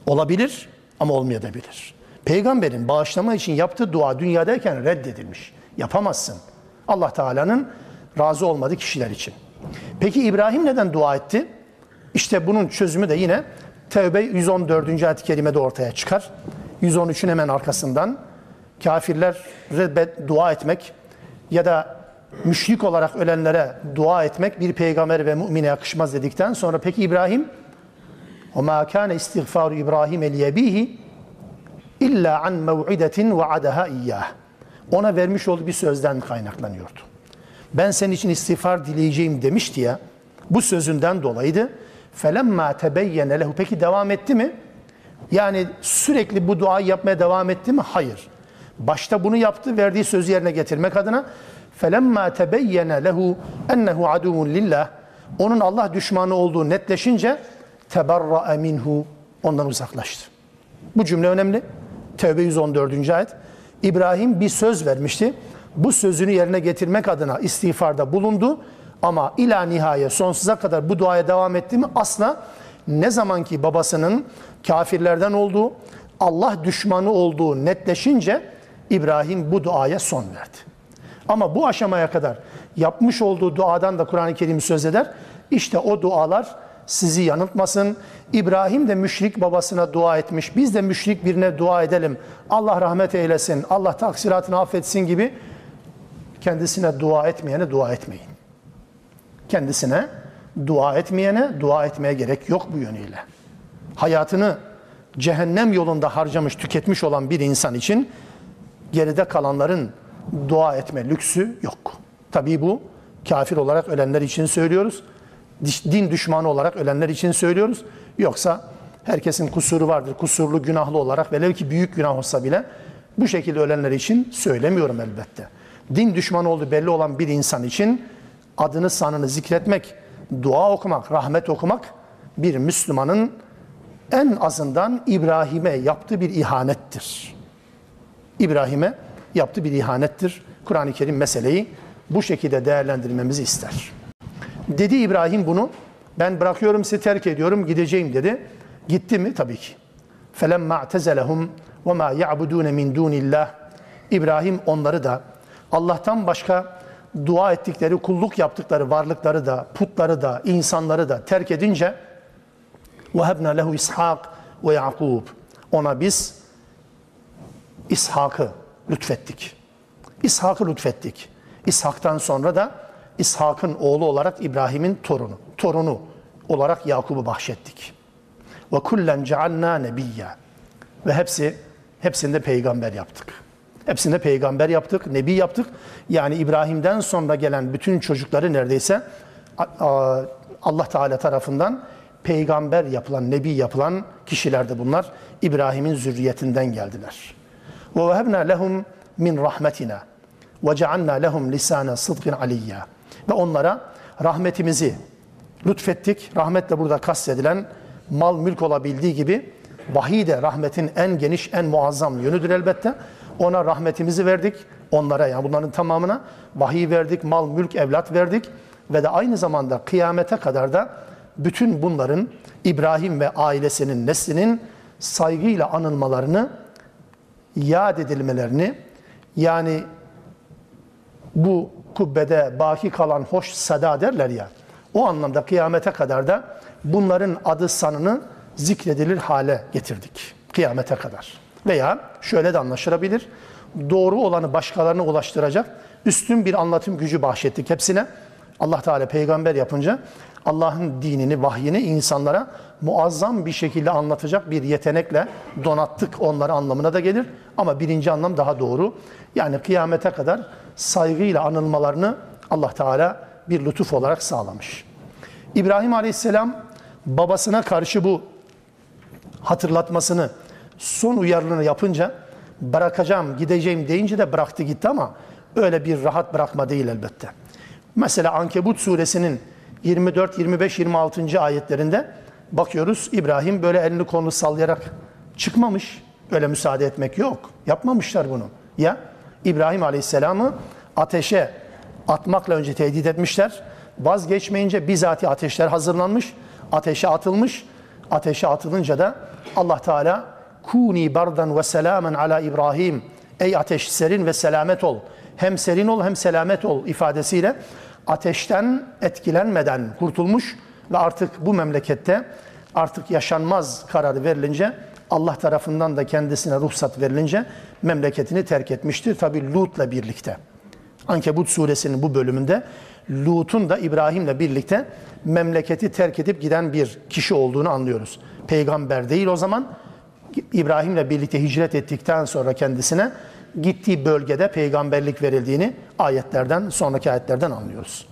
Olabilir ama olmayabilir. Peygamberin bağışlama için yaptığı dua dünyadayken reddedilmiş. Yapamazsın. Allah Teala'nın razı olmadığı kişiler için. Peki İbrahim neden dua etti? İşte bunun çözümü de yine Tevbe 114. ayet-i kerimede ortaya çıkar. 113'ün hemen arkasından kafirlere dua etmek ya da müşrik olarak ölenlere dua etmek bir peygamber ve mümine yakışmaz dedikten sonra peki İbrahim o ma kana istiğfaru İbrahim eliyebihi illa an mev'idetin va'adaha iyyah. Ona vermiş olduğu bir sözden kaynaklanıyordu. Ben senin için istiğfar dileyeceğim demişti ya. Bu sözünden dolayıydı. Felemma tebeyyene lehu. Peki devam etti mi? Yani sürekli bu duayı yapmaya devam etti mi? Hayır. Başta bunu yaptı, verdiği sözü yerine getirmek adına. Felemma tebeyyene lehu ennehu aduvun lillah. Onun Allah düşmanı olduğu netleşince teberra minhu ondan uzaklaştı. Bu cümle önemli. Tevbe 114. ayet. İbrahim bir söz vermişti. Bu sözünü yerine getirmek adına istiğfarda bulundu. Ama ila nihaye sonsuza kadar bu duaya devam etti mi? Asla ne zamanki babasının kafirlerden olduğu, Allah düşmanı olduğu netleşince İbrahim bu duaya son verdi. Ama bu aşamaya kadar yapmış olduğu duadan da Kur'an-ı Kerim söz eder. İşte o dualar sizi yanıltmasın. İbrahim de müşrik babasına dua etmiş. Biz de müşrik birine dua edelim. Allah rahmet eylesin, Allah taksiratını affetsin gibi kendisine dua etmeyene dua etmeyin. Kendisine dua etmeyene dua etmeye gerek yok bu yönüyle. Hayatını cehennem yolunda harcamış, tüketmiş olan bir insan için geride kalanların dua etme lüksü yok. Tabii bu kafir olarak ölenler için söylüyoruz. Din düşmanı olarak ölenler için söylüyoruz. Yoksa herkesin kusuru vardır. Kusurlu, günahlı olarak velev ki büyük günah olsa bile bu şekilde ölenler için söylemiyorum elbette. Din düşmanı olduğu belli olan bir insan için adını sanını zikretmek, dua okumak, rahmet okumak bir Müslümanın en azından İbrahim'e yaptığı bir ihanettir. İbrahim'e yaptığı bir ihanettir. Kur'an-ı Kerim meseleyi bu şekilde değerlendirmemizi ister. Dedi İbrahim bunu. Ben bırakıyorum sizi terk ediyorum gideceğim dedi. Gitti mi? Tabii ki. فَلَمَّا اَعْتَزَلَهُمْ وَمَا يَعْبُدُونَ مِنْ دُونِ اللّٰهِ İbrahim onları da Allah'tan başka dua ettikleri, kulluk yaptıkları varlıkları da, putları da, insanları da terk edince وَهَبْنَا لَهُ İshak ve Yakub Ona biz İshak'ı lütfettik. İshak'ı lütfettik. İshak'tan sonra da İshak'ın oğlu olarak İbrahim'in torunu, torunu olarak Yakub'u bahşettik. Ve kullen cealna nebiyya. Ve hepsi hepsinde peygamber yaptık. Hepsinde peygamber yaptık, nebi yaptık. Yani İbrahim'den sonra gelen bütün çocukları neredeyse Allah Teala tarafından peygamber yapılan, nebi yapılan kişiler de bunlar. İbrahim'in zürriyetinden geldiler. Vehebna lehum min rahmetina ve cealna lehum lisana sıdkın aliyya. Ve onlara rahmetimizi lütfettik. Rahmetle burada kastedilen mal mülk olabildiği gibi vahiy de rahmetin en geniş, en muazzam yönüdür elbette. Ona rahmetimizi verdik. Onlara yani bunların tamamına vahiy verdik, mal, mülk, evlat verdik. Ve de aynı zamanda kıyamete kadar da bütün bunların İbrahim ve ailesinin neslinin saygıyla anılmalarını, yad edilmelerini yani bu kubbede baki kalan hoş sada derler ya. O anlamda kıyamete kadar da bunların adı sanını zikredilir hale getirdik. Kıyamete kadar. Veya şöyle de anlaşılabilir. Doğru olanı başkalarına ulaştıracak üstün bir anlatım gücü bahşettik hepsine. Allah Teala peygamber yapınca Allah'ın dinini, vahyini insanlara muazzam bir şekilde anlatacak bir yetenekle donattık onları anlamına da gelir. Ama birinci anlam daha doğru. Yani kıyamete kadar saygıyla anılmalarını Allah Teala bir lütuf olarak sağlamış. İbrahim Aleyhisselam babasına karşı bu hatırlatmasını, son uyarını yapınca bırakacağım, gideceğim deyince de bıraktı gitti ama öyle bir rahat bırakma değil elbette. Mesela Ankebut suresinin 24, 25, 26. ayetlerinde bakıyoruz İbrahim böyle elini kolunu sallayarak çıkmamış. Öyle müsaade etmek yok. Yapmamışlar bunu. Ya İbrahim Aleyhisselam'ı ateşe atmakla önce tehdit etmişler. Vazgeçmeyince bizatihi ateşler hazırlanmış. Ateşe atılmış. Ateşe atılınca da Allah Teala kuni bardan ve selamen ala İbrahim. Ey ateş serin ve selamet ol. Hem serin ol hem selamet ol ifadesiyle ateşten etkilenmeden kurtulmuş ve artık bu memlekette artık yaşanmaz kararı verilince Allah tarafından da kendisine ruhsat verilince memleketini terk etmiştir. Tabi Lut'la birlikte. Ankebut suresinin bu bölümünde Lut'un da İbrahim'le birlikte memleketi terk edip giden bir kişi olduğunu anlıyoruz. Peygamber değil o zaman. İbrahim'le birlikte hicret ettikten sonra kendisine gittiği bölgede peygamberlik verildiğini ayetlerden, sonraki ayetlerden anlıyoruz.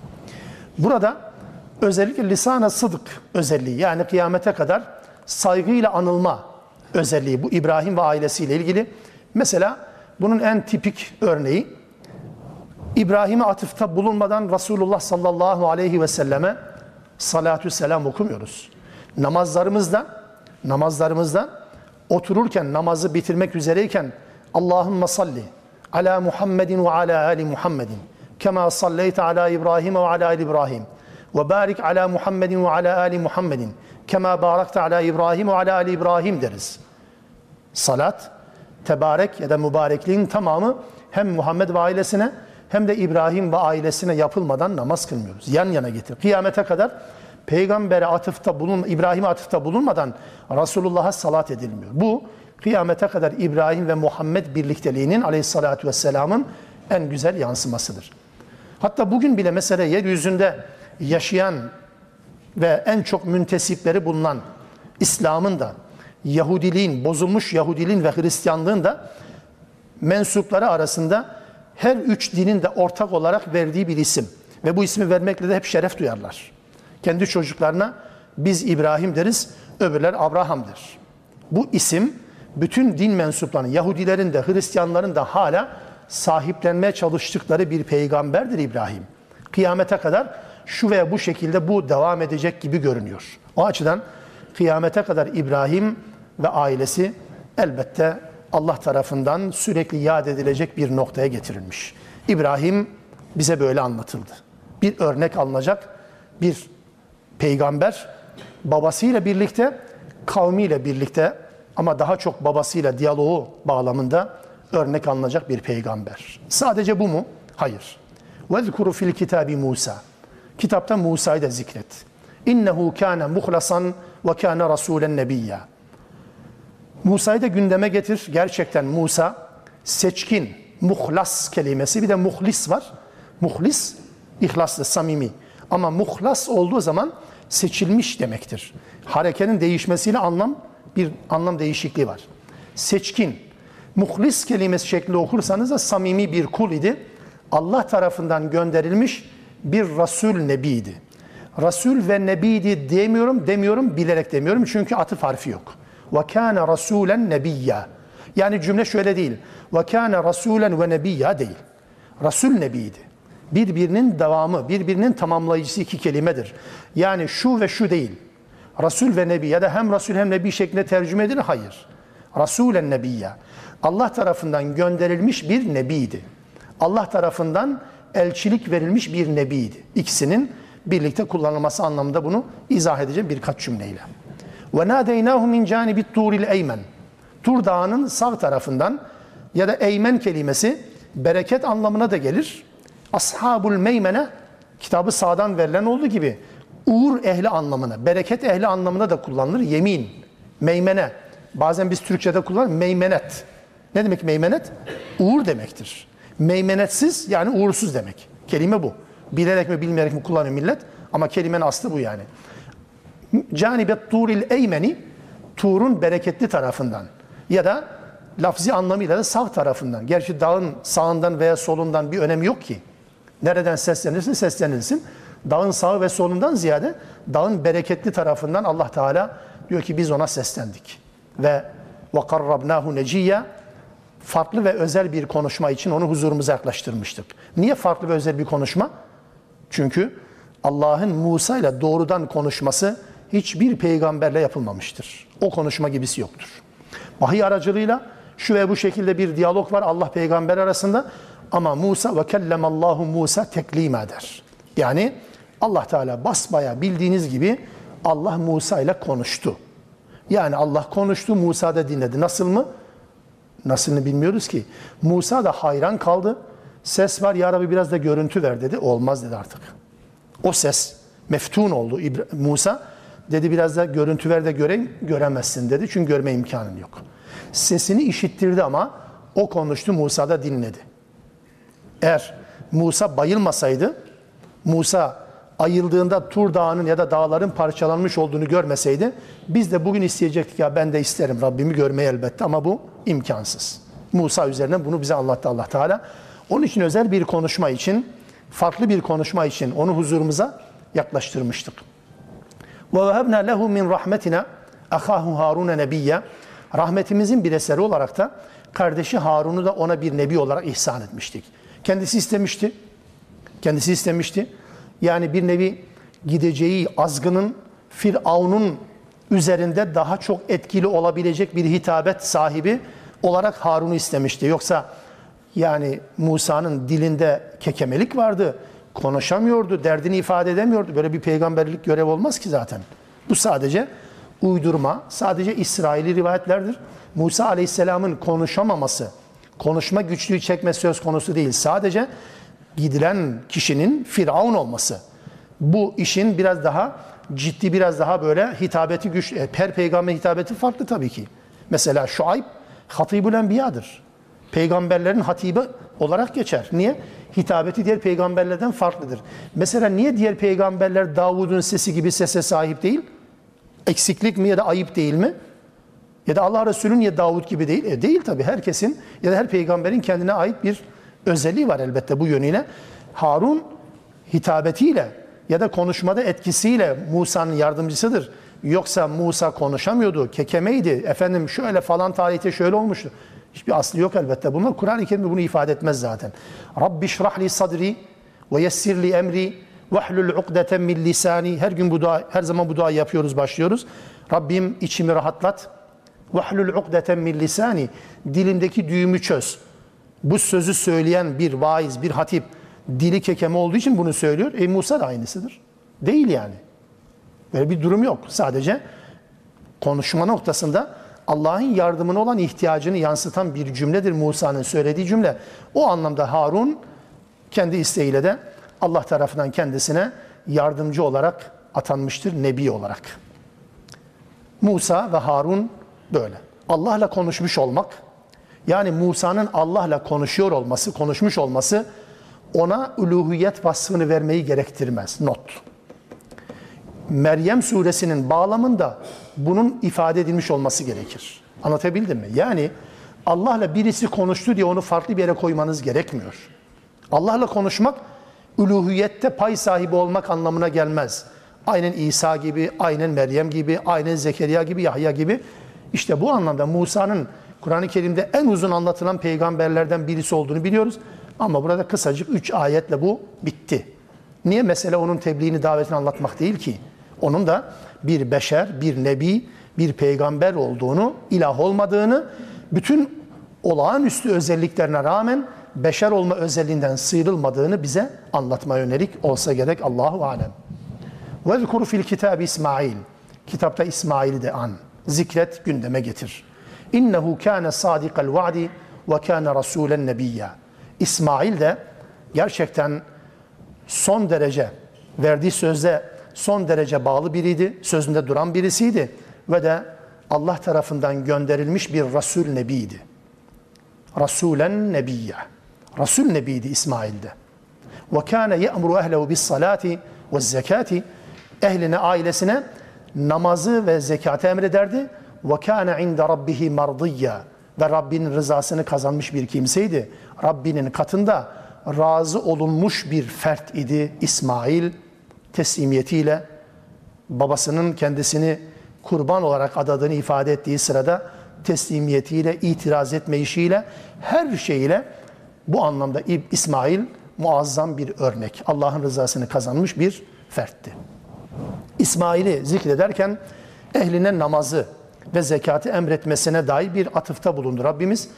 Burada özellikle lisan-ı sıdık özelliği yani kıyamete kadar saygıyla anılma özelliği bu İbrahim ve ailesiyle ilgili. Mesela bunun en tipik örneği İbrahim'e atıfta bulunmadan Resulullah sallallahu aleyhi ve selleme salatü selam okumuyoruz. Namazlarımızda namazlarımızda otururken namazı bitirmek üzereyken Allahümme salli ala Muhammedin ve ala ali Muhammedin kema salleyte ala İbrahim ve ala ali İbrahim ve barik ala Muhammedin ve ala ali Muhammedin kema barakte ala İbrahim ve ala ali İbrahim deriz. Salat, tebarek ya da mübarekliğin tamamı hem Muhammed ve ailesine hem de İbrahim ve ailesine yapılmadan namaz kılmıyoruz. Yan yana getir. Kıyamete kadar peygambere atıfta bulun, İbrahim'e atıfta bulunmadan Resulullah'a salat edilmiyor. Bu kıyamete kadar İbrahim ve Muhammed birlikteliğinin aleyhissalatü vesselamın en güzel yansımasıdır. Hatta bugün bile mesela yeryüzünde yaşayan ve en çok müntesipleri bulunan İslam'ın da Yahudiliğin, bozulmuş Yahudiliğin ve Hristiyanlığın da mensupları arasında her üç dinin de ortak olarak verdiği bir isim. Ve bu ismi vermekle de hep şeref duyarlar. Kendi çocuklarına biz İbrahim deriz, öbürler Abraham'dır. Bu isim bütün din mensuplarının, Yahudilerin de Hristiyanların da hala sahiplenmeye çalıştıkları bir peygamberdir İbrahim. Kıyamete kadar şu veya bu şekilde bu devam edecek gibi görünüyor. O açıdan kıyamete kadar İbrahim ve ailesi elbette Allah tarafından sürekli yad edilecek bir noktaya getirilmiş. İbrahim bize böyle anlatıldı. Bir örnek alınacak bir peygamber babasıyla birlikte, kavmiyle birlikte ama daha çok babasıyla diyaloğu bağlamında örnek alınacak bir peygamber. Sadece bu mu? Hayır. وَذْكُرُ fil kitabi Musa. Kitapta Musa'yı da zikret. İnnehu kâne muhlasan ve kâne rasûlen nebiyya. Musa'yı da gündeme getir. Gerçekten Musa seçkin, muhlas kelimesi bir de muhlis var. Muhlis, ihlaslı, samimi. Ama muhlas olduğu zaman seçilmiş demektir. Harekenin değişmesiyle anlam bir anlam değişikliği var. Seçkin, muhlis kelimesi şekli okursanız da samimi bir kul idi. Allah tarafından gönderilmiş bir Resul Nebiydi. Resul ve Nebiydi demiyorum, demiyorum, bilerek demiyorum çünkü atıf harfi yok. Ve kâne rasûlen nebiyya. Yani cümle şöyle değil. Ve kâne rasûlen ve nebiyya değil. Resul nebiydi. Birbirinin devamı, birbirinin tamamlayıcısı iki kelimedir. Yani şu ve şu değil. Resul ve Nebi ya da hem Resul hem Nebi şeklinde tercüme edilir. Hayır. Rasulen Nebiyya. Allah tarafından gönderilmiş bir nebiydi. Allah tarafından elçilik verilmiş bir nebiydi. İkisinin birlikte kullanılması anlamında bunu izah edeceğim birkaç cümleyle. Ve nadeynahu min canibit turil eymen. Tur Dağı'nın sağ tarafından ya da eymen kelimesi bereket anlamına da gelir. Ashabul meymene kitabı sağdan verilen olduğu gibi uğur ehli anlamına, bereket ehli anlamına da kullanılır. Yemin, meymene. Bazen biz Türkçe'de kullanır meymenet. Ne demek meymenet? Uğur demektir. Meymenetsiz yani uğursuz demek. Kelime bu. Bilerek mi bilmeyerek mi kullanıyor millet ama kelimenin aslı bu yani. Canibet turil eymeni Tur'un bereketli tarafından ya da lafzi anlamıyla da sağ tarafından. Gerçi dağın sağından veya solundan bir önemi yok ki. Nereden seslenirsin seslenilsin. Dağın sağı ve solundan ziyade dağın bereketli tarafından Allah Teala diyor ki biz ona seslendik. Ve وَقَرَّبْنَاهُ نَجِيًّا Farklı ve özel bir konuşma için onu huzurumuza yaklaştırmıştık. Niye farklı ve özel bir konuşma? Çünkü Allah'ın Musa ile doğrudan konuşması hiçbir peygamberle yapılmamıştır. O konuşma gibisi yoktur. Vahiy aracılığıyla şu ve bu şekilde bir diyalog var Allah peygamber arasında ama Musa ve kellemallahu Musa teklima der. Yani Allah Teala basbaya bildiğiniz gibi Allah Musa ile konuştu. Yani Allah konuştu, Musa da dinledi. Nasıl mı? Nasılını bilmiyoruz ki. Musa da hayran kaldı. Ses var ya Rabbi biraz da görüntü ver dedi. Olmaz dedi artık. O ses meftun oldu Musa. Dedi biraz da görüntü ver de göreyim. Göremezsin dedi. Çünkü görme imkanın yok. Sesini işittirdi ama o konuştu Musa da dinledi. Eğer Musa bayılmasaydı, Musa ayıldığında Tur Dağı'nın ya da dağların parçalanmış olduğunu görmeseydi, biz de bugün isteyecektik ya ben de isterim Rabbimi görmeyi elbette ama bu imkansız. Musa üzerinden bunu bize anlattı Allah Teala. Onun için özel bir konuşma için, farklı bir konuşma için onu huzurumuza yaklaştırmıştık. Vehebna lehu min rahmetina ahahu Harun nebiyya. Rahmetimizin bir eseri olarak da kardeşi Harun'u da ona bir nebi olarak ihsan etmiştik. Kendisi istemişti. Kendisi istemişti. Yani bir nevi gideceği azgının Firavun'un üzerinde daha çok etkili olabilecek bir hitabet sahibi olarak Harun'u istemişti. Yoksa yani Musa'nın dilinde kekemelik vardı. Konuşamıyordu, derdini ifade edemiyordu. Böyle bir peygamberlik görev olmaz ki zaten. Bu sadece uydurma, sadece İsraili rivayetlerdir. Musa Aleyhisselam'ın konuşamaması, konuşma güçlüğü çekme söz konusu değil. Sadece gidilen kişinin Firavun olması. Bu işin biraz daha ciddi, biraz daha böyle hitabeti güç, e, per peygamber hitabeti farklı tabii ki. Mesela Şuayb Hatibül Enbiya'dır. Peygamberlerin hatibi olarak geçer. Niye? Hitabeti diğer peygamberlerden farklıdır. Mesela niye diğer peygamberler Davud'un sesi gibi sese sahip değil? Eksiklik mi ya da ayıp değil mi? Ya da Allah Resulü niye Davud gibi değil? E değil tabii. Herkesin ya da her peygamberin kendine ait bir özelliği var elbette bu yönüyle. Harun hitabetiyle ya da konuşmada etkisiyle Musa'nın yardımcısıdır. Yoksa Musa konuşamıyordu, kekemeydi. Efendim şöyle falan tarihte şöyle olmuştu. Hiçbir aslı yok elbette. Bunlar Kur'an-ı Kerim bunu ifade etmez zaten. Rabbi şrahli sadri ve yessirli emri vahlul ukdeten min lisani. Her gün bu dua, her zaman bu duayı yapıyoruz, başlıyoruz. Rabbim içimi rahatlat. Vahlul ukdeten min lisani. Dilimdeki düğümü çöz. Bu sözü söyleyen bir vaiz, bir hatip dili kekeme olduğu için bunu söylüyor. E Musa da aynısıdır. Değil yani. Böyle bir durum yok. Sadece konuşma noktasında Allah'ın yardımına olan ihtiyacını yansıtan bir cümledir Musa'nın söylediği cümle. O anlamda Harun kendi isteğiyle de Allah tarafından kendisine yardımcı olarak atanmıştır, nebi olarak. Musa ve Harun böyle. Allah'la konuşmuş olmak, yani Musa'nın Allah'la konuşuyor olması, konuşmuş olması ona uluhiyet vasfını vermeyi gerektirmez. Not. Meryem suresinin bağlamında bunun ifade edilmiş olması gerekir. Anlatabildim mi? Yani Allah'la birisi konuştu diye onu farklı bir yere koymanız gerekmiyor. Allah'la konuşmak uluhiyette pay sahibi olmak anlamına gelmez. Aynen İsa gibi, aynen Meryem gibi, aynen Zekeriya gibi, Yahya gibi. İşte bu anlamda Musa'nın Kur'an-ı Kerim'de en uzun anlatılan peygamberlerden birisi olduğunu biliyoruz. Ama burada kısacık üç ayetle bu bitti. Niye? Mesele onun tebliğini, davetini anlatmak değil ki. Onun da bir beşer, bir nebi, bir peygamber olduğunu, ilah olmadığını, bütün olağanüstü özelliklerine rağmen beşer olma özelliğinden sıyrılmadığını bize anlatma yönelik olsa gerek Allahu alem. Ve fil kitab İsmail. Kitapta İsmail'i de an. Zikret gündeme getir. İnnehu kâne sadikal vaadi ve kâne rasûlen nebiyya. İsmail de gerçekten son derece verdiği sözde son derece bağlı biriydi. Sözünde duran birisiydi ve de Allah tarafından gönderilmiş bir Resul Nebiydi. Rasulen Nebiyya. Resul Nebiydi İsmail'de. Ve kâne ye'muru ehlehu bis salati ve zekati. Ehline, ailesine namazı ve zekatı emrederdi. Kâne inde rabbihi mardiyya. Ve Rabbinin rızasını kazanmış bir kimseydi. Rabbinin katında razı olunmuş bir fert idi İsmail teslimiyetiyle babasının kendisini kurban olarak adadığını ifade ettiği sırada teslimiyetiyle, itiraz etmeyişiyle, her şeyiyle bu anlamda İsmail muazzam bir örnek. Allah'ın rızasını kazanmış bir fertti. İsmail'i zikrederken ehline namazı ve zekatı emretmesine dair bir atıfta bulundu Rabbimiz.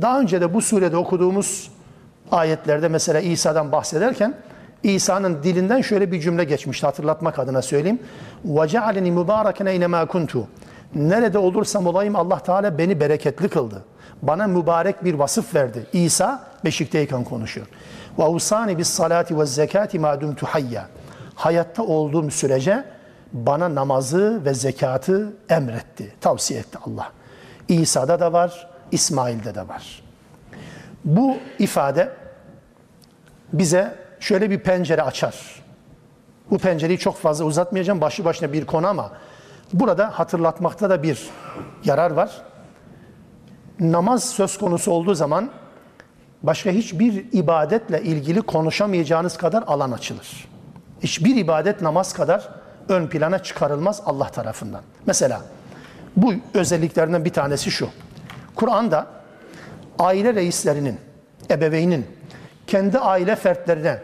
Daha önce de bu surede okuduğumuz ayetlerde mesela İsa'dan bahsederken İsa'nın dilinden şöyle bir cümle geçmişti hatırlatmak adına söyleyeyim. وَجَعَلَنِي مُبَارَكًا اَيْنَمَا كُنْتُ Nerede olursam olayım Allah Teala beni bereketli kıldı. Bana mübarek bir vasıf verdi. İsa beşikteyken konuşuyor. وَاُوْسَانِ بِالصَّلَاةِ وَالزَّكَاةِ مَا دُمْتُ حَيَّا Hayatta olduğum sürece bana namazı ve zekatı emretti, tavsiye etti Allah. İsa'da da var, İsmail'de de var. Bu ifade bize şöyle bir pencere açar. Bu pencereyi çok fazla uzatmayacağım. Başlı başına bir konu ama burada hatırlatmakta da bir yarar var. Namaz söz konusu olduğu zaman başka hiçbir ibadetle ilgili konuşamayacağınız kadar alan açılır. Hiçbir ibadet namaz kadar ön plana çıkarılmaz Allah tarafından. Mesela bu özelliklerinden bir tanesi şu. Kur'an'da aile reislerinin, ebeveynin kendi aile fertlerine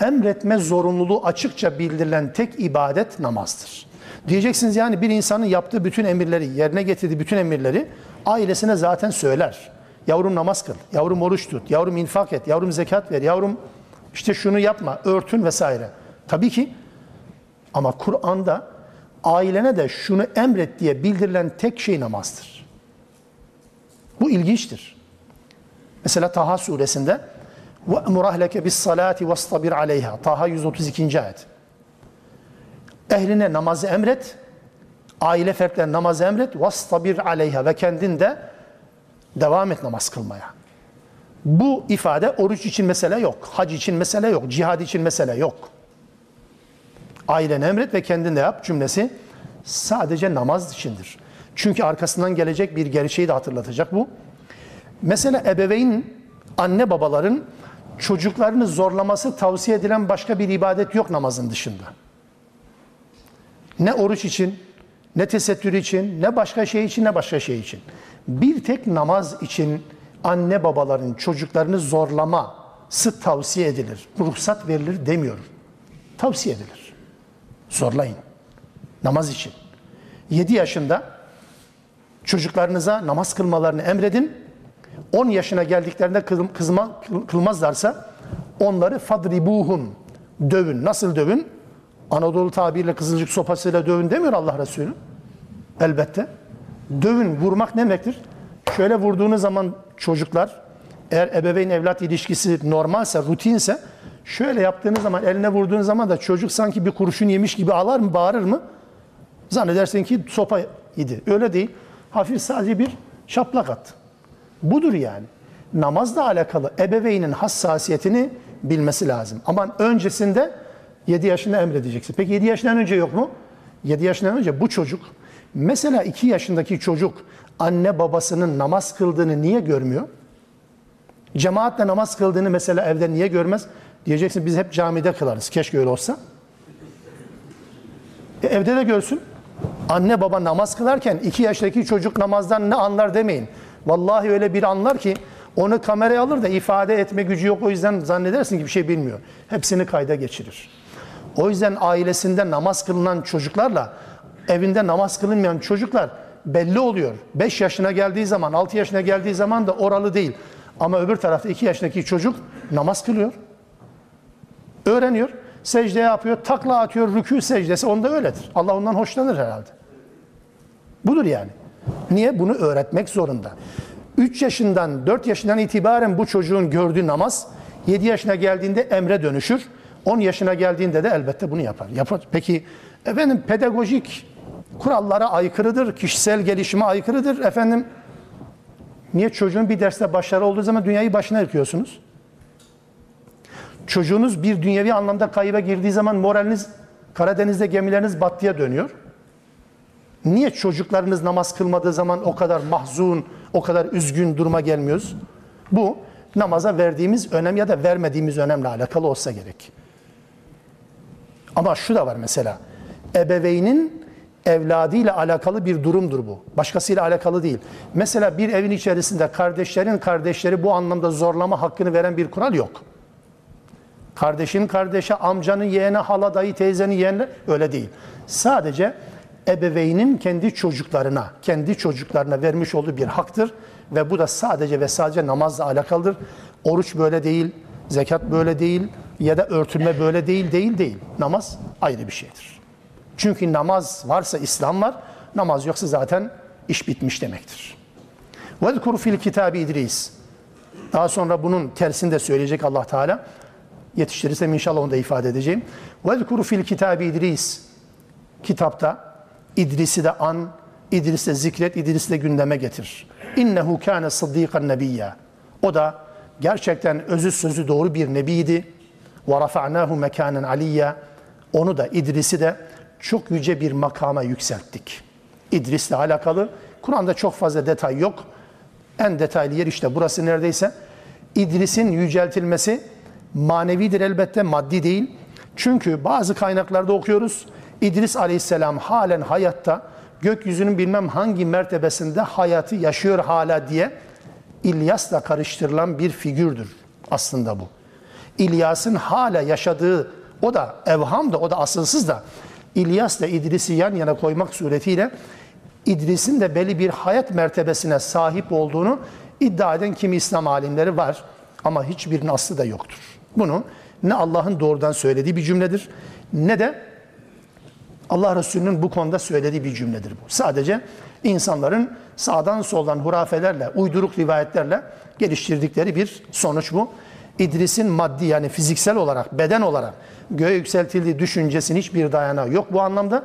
emretme zorunluluğu açıkça bildirilen tek ibadet namazdır. Diyeceksiniz yani bir insanın yaptığı bütün emirleri, yerine getirdiği bütün emirleri ailesine zaten söyler. Yavrum namaz kıl, yavrum oruç tut, yavrum infak et, yavrum zekat ver, yavrum işte şunu yapma, örtün vesaire. Tabii ki ama Kur'an'da ailene de şunu emret diye bildirilen tek şey namazdır. Bu ilginçtir. Mesela Taha suresinde وَأْمُرْ أَهْلَكَ بِالصَّلَاةِ وَاسْطَبِرْ عَلَيْهَا Taha 132. ayet. Ehline namazı emret, aile fertlerine namazı emret, وَاسْطَبِرْ عَلَيْهَا ve kendin de devam et namaz kılmaya. Bu ifade oruç için mesele yok, hac için mesele yok, cihad için mesele yok. Ailene emret ve kendin de yap cümlesi sadece namaz içindir. Çünkü arkasından gelecek bir gerçeği de hatırlatacak bu. Mesela ebeveyn, anne babaların çocuklarını zorlaması tavsiye edilen başka bir ibadet yok namazın dışında. Ne oruç için, ne tesettür için, ne başka şey için, ne başka şey için. Bir tek namaz için anne babaların çocuklarını zorlaması tavsiye edilir. Ruhsat verilir demiyorum. Tavsiye edilir. Zorlayın. Namaz için. 7 yaşında çocuklarınıza namaz kılmalarını emredin 10 yaşına geldiklerinde kızma, kılmazlarsa onları fadribuhum dövün. Nasıl dövün? Anadolu tabiriyle kızılcık sopasıyla dövün demiyor Allah Resulü. Elbette. Dövün, vurmak ne demektir? Şöyle vurduğunuz zaman çocuklar eğer ebeveyn evlat ilişkisi normalse, rutinse şöyle yaptığınız zaman eline vurduğunuz zaman da çocuk sanki bir kurşun yemiş gibi ağlar mı, bağırır mı? Zannedersin ki sopa yedi. Öyle değil. Hafif sadece bir şaplak at. Budur yani. Namazla alakalı ebeveynin hassasiyetini bilmesi lazım. Ama öncesinde 7 yaşında emredeceksin. Peki 7 yaşından önce yok mu? 7 yaşından önce bu çocuk mesela 2 yaşındaki çocuk anne babasının namaz kıldığını niye görmüyor? Cemaatle namaz kıldığını mesela evde niye görmez? Diyeceksin biz hep camide kılarız. Keşke öyle olsa. E, evde de görsün. Anne baba namaz kılarken 2 yaşındaki çocuk namazdan ne anlar demeyin. Vallahi öyle bir anlar ki onu kameraya alır da ifade etme gücü yok o yüzden zannedersin ki bir şey bilmiyor. Hepsini kayda geçirir. O yüzden ailesinde namaz kılınan çocuklarla evinde namaz kılınmayan çocuklar belli oluyor. 5 yaşına geldiği zaman, 6 yaşına geldiği zaman da oralı değil. Ama öbür tarafta 2 yaşındaki çocuk namaz kılıyor. Öğreniyor. Secde yapıyor, takla atıyor, rükû secdesi onda öyledir. Allah ondan hoşlanır herhalde. Budur yani. Niye? Bunu öğretmek zorunda. 3 yaşından, 4 yaşından itibaren bu çocuğun gördüğü namaz 7 yaşına geldiğinde emre dönüşür. 10 yaşına geldiğinde de elbette bunu yapar. yapar. Peki efendim pedagojik kurallara aykırıdır, kişisel gelişime aykırıdır. Efendim niye çocuğun bir derste başarı olduğu zaman dünyayı başına yıkıyorsunuz? Çocuğunuz bir dünyevi anlamda kayıba girdiği zaman moraliniz Karadeniz'de gemileriniz battıya dönüyor. Niye çocuklarınız namaz kılmadığı zaman o kadar mahzun, o kadar üzgün duruma gelmiyoruz? Bu namaza verdiğimiz önem ya da vermediğimiz önemle alakalı olsa gerek. Ama şu da var mesela. Ebeveynin evladıyla alakalı bir durumdur bu. Başkasıyla alakalı değil. Mesela bir evin içerisinde kardeşlerin kardeşleri bu anlamda zorlama hakkını veren bir kural yok. Kardeşin kardeşe, amcanın yeğene, hala dayı, teyzenin yeğenine öyle değil. Sadece ebeveynin kendi çocuklarına, kendi çocuklarına vermiş olduğu bir haktır ve bu da sadece ve sadece namazla alakalıdır. Oruç böyle değil, zekat böyle değil ya da örtülme böyle değil, değil, değil. Namaz ayrı bir şeydir. Çünkü namaz varsa İslam var, namaz yoksa zaten iş bitmiş demektir. وَذْكُرُ fil kitabı İdris. Daha sonra bunun tersini de söyleyecek Allah Teala. Yetiştirirsem inşallah onu da ifade edeceğim. وَذْكُرُ fil kitabı İdris. Kitapta İdris'i de an, İdris'i de zikret, İdris'i de gündeme getir. İnnehu kâne sıddîkan nebiyya. O da gerçekten özü sözü doğru bir nebiydi. Ve rafa'nâhu mekânen aliyya. Onu da İdris'i de çok yüce bir makama yükselttik. İdris'le alakalı Kur'an'da çok fazla detay yok. En detaylı yer işte burası neredeyse. İdris'in yüceltilmesi manevidir elbette, maddi değil. Çünkü bazı kaynaklarda okuyoruz. İdris aleyhisselam halen hayatta gökyüzünün bilmem hangi mertebesinde hayatı yaşıyor hala diye İlyas'la karıştırılan bir figürdür aslında bu. İlyas'ın hala yaşadığı o da evham da o da asılsız da İlyas'la İdris'i yan yana koymak suretiyle İdris'in de belli bir hayat mertebesine sahip olduğunu iddia eden kimi İslam alimleri var. Ama hiçbirinin aslı da yoktur. Bunu ne Allah'ın doğrudan söylediği bir cümledir ne de Allah Resulü'nün bu konuda söylediği bir cümledir bu. Sadece insanların sağdan soldan hurafelerle, uyduruk rivayetlerle geliştirdikleri bir sonuç bu. İdris'in maddi yani fiziksel olarak, beden olarak göğe yükseltildiği düşüncesinin hiçbir dayanağı yok bu anlamda.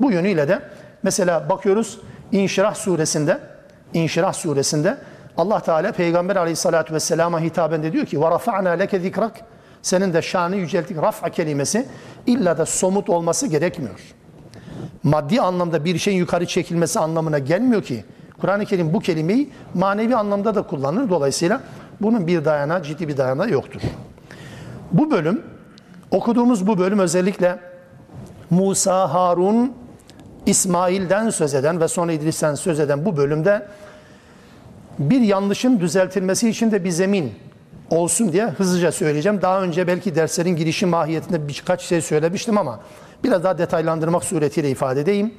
Bu yönüyle de mesela bakıyoruz İnşirah suresinde, İnşirah suresinde Allah Teala Peygamber aleyhissalatü vesselama hitaben de diyor ki وَرَفَعْنَا لَكَ ذِكْرَكَ senin de şanı yücelttik. Raf'a kelimesi illa da somut olması gerekmiyor. Maddi anlamda bir şeyin yukarı çekilmesi anlamına gelmiyor ki. Kur'an-ı Kerim bu kelimeyi manevi anlamda da kullanır. Dolayısıyla bunun bir dayanağı, ciddi bir dayanağı yoktur. Bu bölüm, okuduğumuz bu bölüm özellikle Musa, Harun, İsmail'den söz eden ve sonra İdris'ten söz eden bu bölümde bir yanlışın düzeltilmesi için de bir zemin olsun diye hızlıca söyleyeceğim. Daha önce belki derslerin girişi mahiyetinde birkaç şey söylemiştim ama biraz daha detaylandırmak suretiyle ifade edeyim.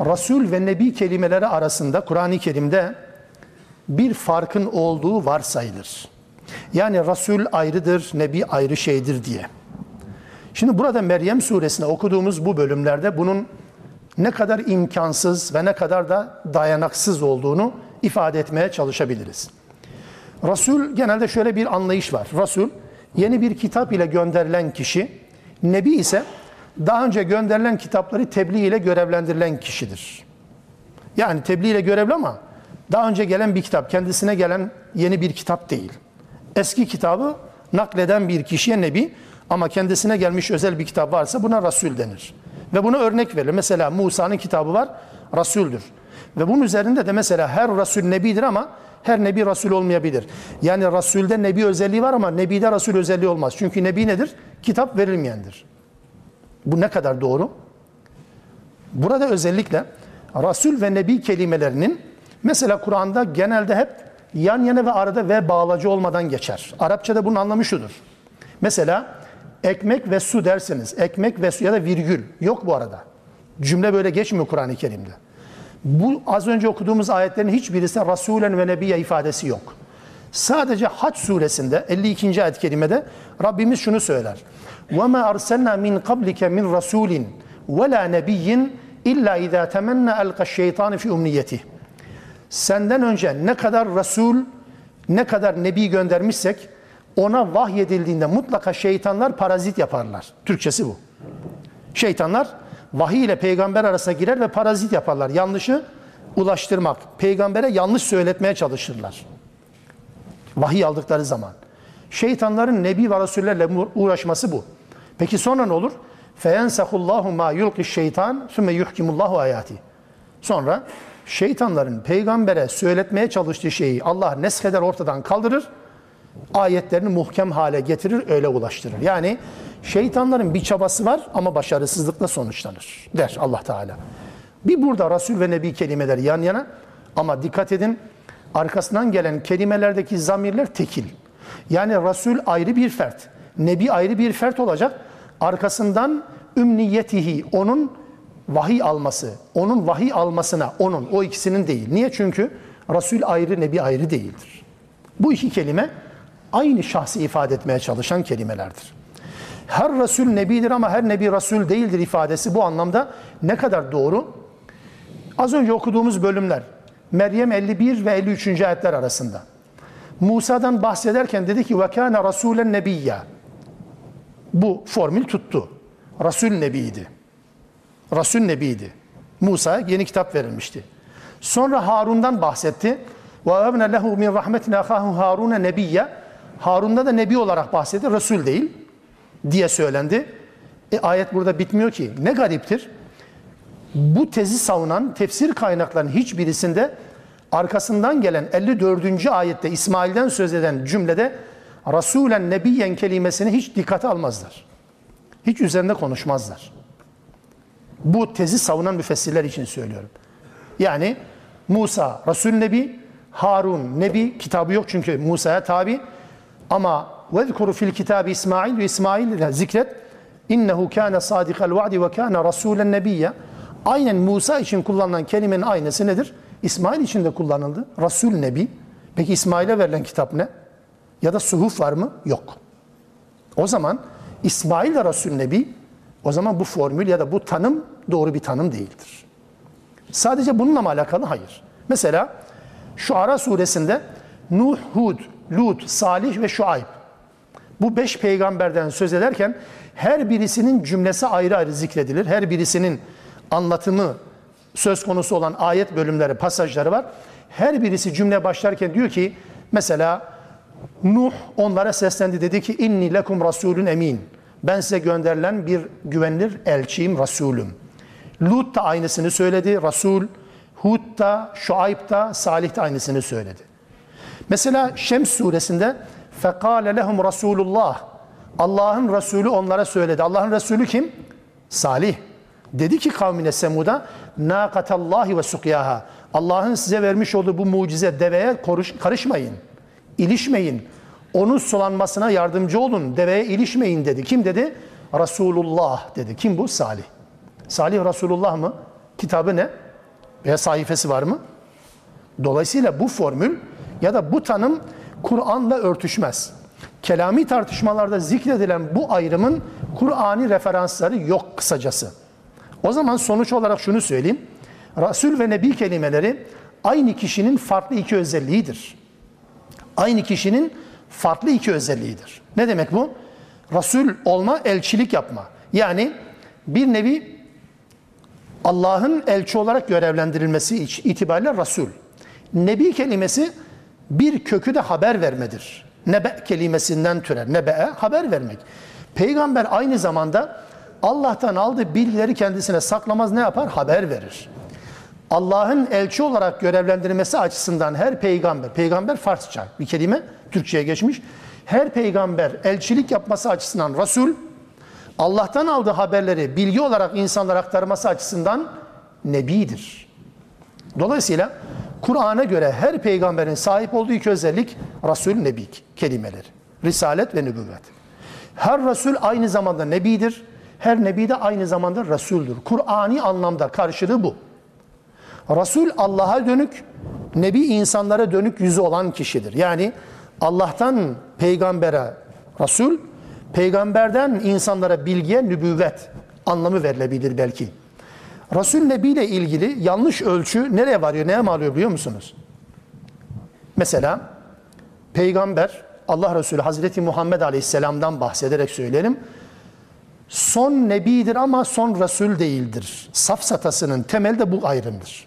Resul ve Nebi kelimeleri arasında Kur'an-ı Kerim'de bir farkın olduğu varsayılır. Yani Resul ayrıdır, Nebi ayrı şeydir diye. Şimdi burada Meryem suresinde okuduğumuz bu bölümlerde bunun ne kadar imkansız ve ne kadar da dayanaksız olduğunu ifade etmeye çalışabiliriz. Resul genelde şöyle bir anlayış var. Resul yeni bir kitap ile gönderilen kişi, Nebi ise daha önce gönderilen kitapları tebliğ ile görevlendirilen kişidir. Yani tebliğ ile görevli ama daha önce gelen bir kitap, kendisine gelen yeni bir kitap değil. Eski kitabı nakleden bir kişiye Nebi ama kendisine gelmiş özel bir kitap varsa buna Resul denir. Ve buna örnek verilir. Mesela Musa'nın kitabı var, Resul'dür. Ve bunun üzerinde de mesela her Resul Nebidir ama her Nebi Resul olmayabilir. Yani Resul'de Nebi özelliği var ama Nebi'de Resul özelliği olmaz. Çünkü Nebi nedir? Kitap verilmeyendir. Bu ne kadar doğru? Burada özellikle Resul ve Nebi kelimelerinin mesela Kur'an'da genelde hep yan yana ve arada ve bağlacı olmadan geçer. Arapçada bunun anlamı şudur. Mesela ekmek ve su derseniz ekmek ve su ya da virgül yok bu arada. Cümle böyle geçmiyor Kur'an-ı Kerim'de. Bu az önce okuduğumuz ayetlerin hiçbirisinde Rasulen ve Nebiye ifadesi yok. Sadece Haç suresinde 52. ayet-i kerimede Rabbimiz şunu söyler. وَمَا أَرْسَلْنَا مِنْ قَبْلِكَ مِنْ رَسُولٍ وَلَا نَبِيٍّ اِلَّا اِذَا تَمَنَّ اَلْقَ الشَّيْطَانِ فِي اُمْنِيَّتِهِ Senden önce ne kadar Resul, ne kadar Nebi göndermişsek ona vahyedildiğinde mutlaka şeytanlar parazit yaparlar. Türkçesi bu. Şeytanlar vahiy ile peygamber arasına girer ve parazit yaparlar. Yanlışı ulaştırmak, peygambere yanlış söyletmeye çalışırlar. Vahiy aldıkları zaman. Şeytanların nebi ve rasullerle uğraşması bu. Peki sonra ne olur? Feyensahullahu ma yulqi şeytan sümme yuhkimullahu ayati. Sonra şeytanların peygambere söyletmeye çalıştığı şeyi Allah nesheder ortadan kaldırır. Ayetlerini muhkem hale getirir, öyle ulaştırır. Yani şeytanların bir çabası var ama başarısızlıkla sonuçlanır der Allah Teala. Bir burada Resul ve Nebi kelimeleri yan yana ama dikkat edin arkasından gelen kelimelerdeki zamirler tekil. Yani Resul ayrı bir fert, Nebi ayrı bir fert olacak. Arkasından ümniyetihi, onun vahiy alması, onun vahiy almasına, onun, o ikisinin değil. Niye? Çünkü Resul ayrı, Nebi ayrı değildir. Bu iki kelime aynı şahsı ifade etmeye çalışan kelimelerdir Her Resul Nebidir ama her Nebi Resul değildir ifadesi bu anlamda ne kadar doğru? Az önce okuduğumuz bölümler, Meryem 51 ve 53. ayetler arasında. Musa'dan bahsederken dedi ki وَكَانَ رَسُولًا نَبِيًّا Bu formül tuttu. Resul Nebi'ydi. Resul Nebi'ydi. Musa'ya yeni kitap verilmişti. Sonra Harun'dan bahsetti. وَاَبْنَ لَهُ مِنْ رَحْمَتِنَا خَاهُ هَارُونَ نَبِيًّا Harun'da da Nebi olarak bahsetti. Resul değil diye söylendi. E, ayet burada bitmiyor ki. Ne gariptir. Bu tezi savunan tefsir kaynaklarının hiçbirisinde arkasından gelen 54. ayette İsmail'den söz eden cümlede Rasulen Nebiyen kelimesini hiç dikkate almazlar. Hiç üzerinde konuşmazlar. Bu tezi savunan müfessirler için söylüyorum. Yani Musa Resul Nebi, Harun Nebi, kitabı yok çünkü Musa'ya tabi. Ama vezkuru fil kitabı İsmail ve İsmail zikret. İnnehu kâne sadikal va'di ve kâne rasûlen nebiyye. Aynen Musa için kullanılan kelimenin aynısı nedir? İsmail için de kullanıldı. Resul Nebi. Peki İsmail'e verilen kitap ne? Ya da suhuf var mı? Yok. O zaman İsmail de Resul Nebi. O zaman bu formül ya da bu tanım doğru bir tanım değildir. Sadece bununla mı alakalı? Hayır. Mesela Şuara suresinde Nuh, Hud, Lut, Salih ve Şuayb. Bu beş peygamberden söz ederken her birisinin cümlesi ayrı ayrı zikredilir. Her birisinin anlatımı söz konusu olan ayet bölümleri, pasajları var. Her birisi cümle başlarken diyor ki mesela Nuh onlara seslendi dedi ki inni lekum rasulun emin. Ben size gönderilen bir güvenilir elçiyim, Resulüm. Lut da aynısını söyledi, Resul. Hud da, Şuayb da, Salih de aynısını söyledi. Mesela Şems suresinde Fekale lehum Resulullah. Allah'ın Resulü onlara söyledi. Allah'ın Resulü kim? Salih. Dedi ki kavmine Semud'a Nakatallahi ve sukyaha. Allah'ın size vermiş olduğu bu mucize deveye karışmayın. İlişmeyin. Onun sulanmasına yardımcı olun. Deveye ilişmeyin dedi. Kim dedi? Resulullah dedi. Kim bu? Salih. Salih Resulullah mı? Kitabı ne? Veya sayfası var mı? Dolayısıyla bu formül ya da bu tanım Kur'an'la örtüşmez. Kelami tartışmalarda zikredilen bu ayrımın Kur'ani referansları yok kısacası. O zaman sonuç olarak şunu söyleyeyim. Resul ve Nebi kelimeleri aynı kişinin farklı iki özelliğidir. Aynı kişinin farklı iki özelliğidir. Ne demek bu? Resul olma, elçilik yapma. Yani bir nevi Allah'ın elçi olarak görevlendirilmesi itibariyle Resul. Nebi kelimesi bir kökü de haber vermedir. Nebe kelimesinden türer. Nebe'e haber vermek. Peygamber aynı zamanda Allah'tan aldığı bilgileri kendisine saklamaz ne yapar? Haber verir. Allah'ın elçi olarak görevlendirilmesi açısından her peygamber, peygamber Farsça bir kelime Türkçe'ye geçmiş. Her peygamber elçilik yapması açısından Resul, Allah'tan aldığı haberleri bilgi olarak insanlara aktarması açısından Nebidir. Dolayısıyla Kur'an'a göre her peygamberin sahip olduğu iki özellik Resul, Nebi kelimeleri. Risalet ve nübüvvet. Her Resul aynı zamanda Nebidir. Her Nebi de aynı zamanda Resul'dür. Kur'ani anlamda karşılığı bu. Resul Allah'a dönük, Nebi insanlara dönük yüzü olan kişidir. Yani Allah'tan peygambere Resul, peygamberden insanlara bilgiye nübüvvet anlamı verilebilir belki. Resul Nebi ile ilgili yanlış ölçü nereye varıyor, neye mal oluyor biliyor musunuz? Mesela peygamber Allah Resulü Hazreti Muhammed Aleyhisselam'dan bahsederek söyleyelim. Son nebidir ama son Resul değildir. Safsatasının temeli de bu ayrımdır.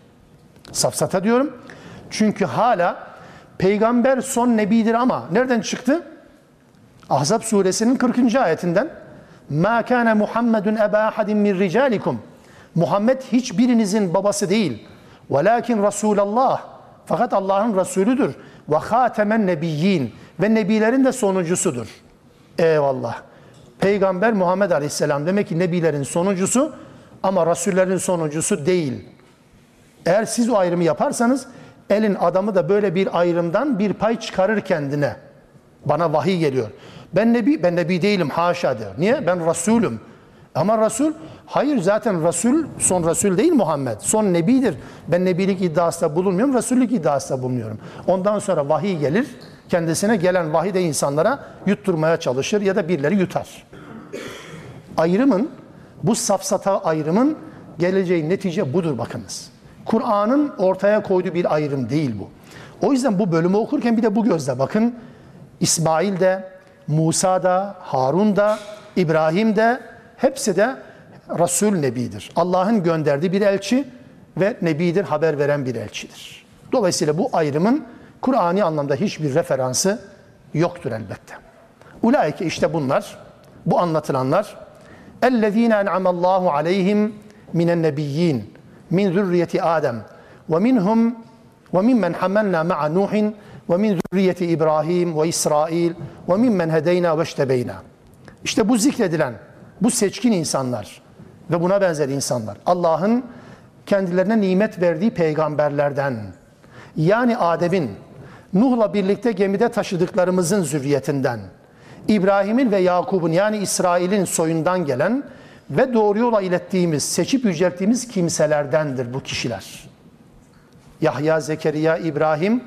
Safsata diyorum. Çünkü hala peygamber son nebidir ama nereden çıktı? Ahzab suresinin 40. ayetinden Ma kana Muhammedun eba ahadin min ricalikum. Muhammed hiçbirinizin babası değil. Velakin Resulallah. Fakat Allah'ın Resulüdür. Ve hatemen nebiyyin. Ve nebilerin de sonuncusudur. Eyvallah. Peygamber Muhammed Aleyhisselam demek ki nebilerin sonuncusu ama rasullerin sonuncusu değil. Eğer siz o ayrımı yaparsanız elin adamı da böyle bir ayrımdan bir pay çıkarır kendine. Bana vahiy geliyor. Ben nebi, ben nebi değilim haşa diyor. Niye? Ben Resulüm. Ama Resul, hayır zaten Resul, son Resul değil Muhammed. Son nebidir. Ben nebilik iddiasında bulunmuyorum, Resullük iddiasında bulunuyorum. Ondan sonra vahiy gelir, kendisine gelen vahiy de insanlara yutturmaya çalışır ya da birileri yutar. Ayrımın, bu safsata ayrımın geleceği netice budur bakınız. Kur'an'ın ortaya koyduğu bir ayrım değil bu. O yüzden bu bölümü okurken bir de bu gözle bakın. İsmail de, Musa da, Harun da, İbrahim de hepsi de Resul Nebidir. Allah'ın gönderdiği bir elçi ve Nebidir, haber veren bir elçidir. Dolayısıyla bu ayrımın Kur'ani anlamda hiçbir referansı yoktur elbette. Ulaike işte bunlar, bu anlatılanlar اَلَّذ۪ينَ اَنْعَمَ اللّٰهُ عَلَيْهِمْ مِنَ النَّبِيِّينَ min zürriyeti Adem ve minhum ve mimmen hamalna ma'a Nuhin ve min zürriyeti İbrahim ve İsrail ve mimmen hedeyna ve iştebeyna. İşte bu zikredilen, bu seçkin insanlar ve buna benzer insanlar Allah'ın kendilerine nimet verdiği peygamberlerden yani Adem'in Nuh'la birlikte gemide taşıdıklarımızın zürriyetinden İbrahim'in ve Yakub'un yani İsrail'in soyundan gelen ve doğru yola ilettiğimiz, seçip yücelttiğimiz kimselerdendir bu kişiler. Yahya, Zekeriya, İbrahim,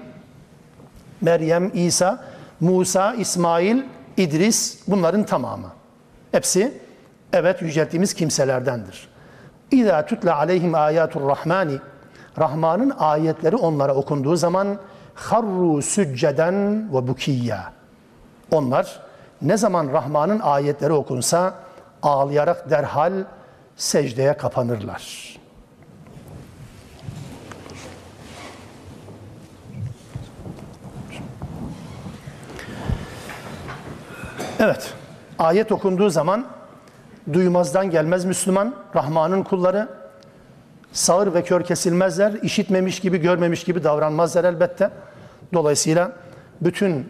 Meryem, İsa, Musa, İsmail, İdris bunların tamamı. Hepsi evet yücelttiğimiz kimselerdendir. İza tutla aleyhim ayatur rahmani Rahman'ın ayetleri onlara okunduğu zaman harru sücceden ve bukiyya. Onlar ne zaman Rahman'ın ayetleri okunsa ağlayarak derhal secdeye kapanırlar. Evet, ayet okunduğu zaman duymazdan gelmez Müslüman, Rahman'ın kulları sağır ve kör kesilmezler, işitmemiş gibi, görmemiş gibi davranmazlar elbette. Dolayısıyla bütün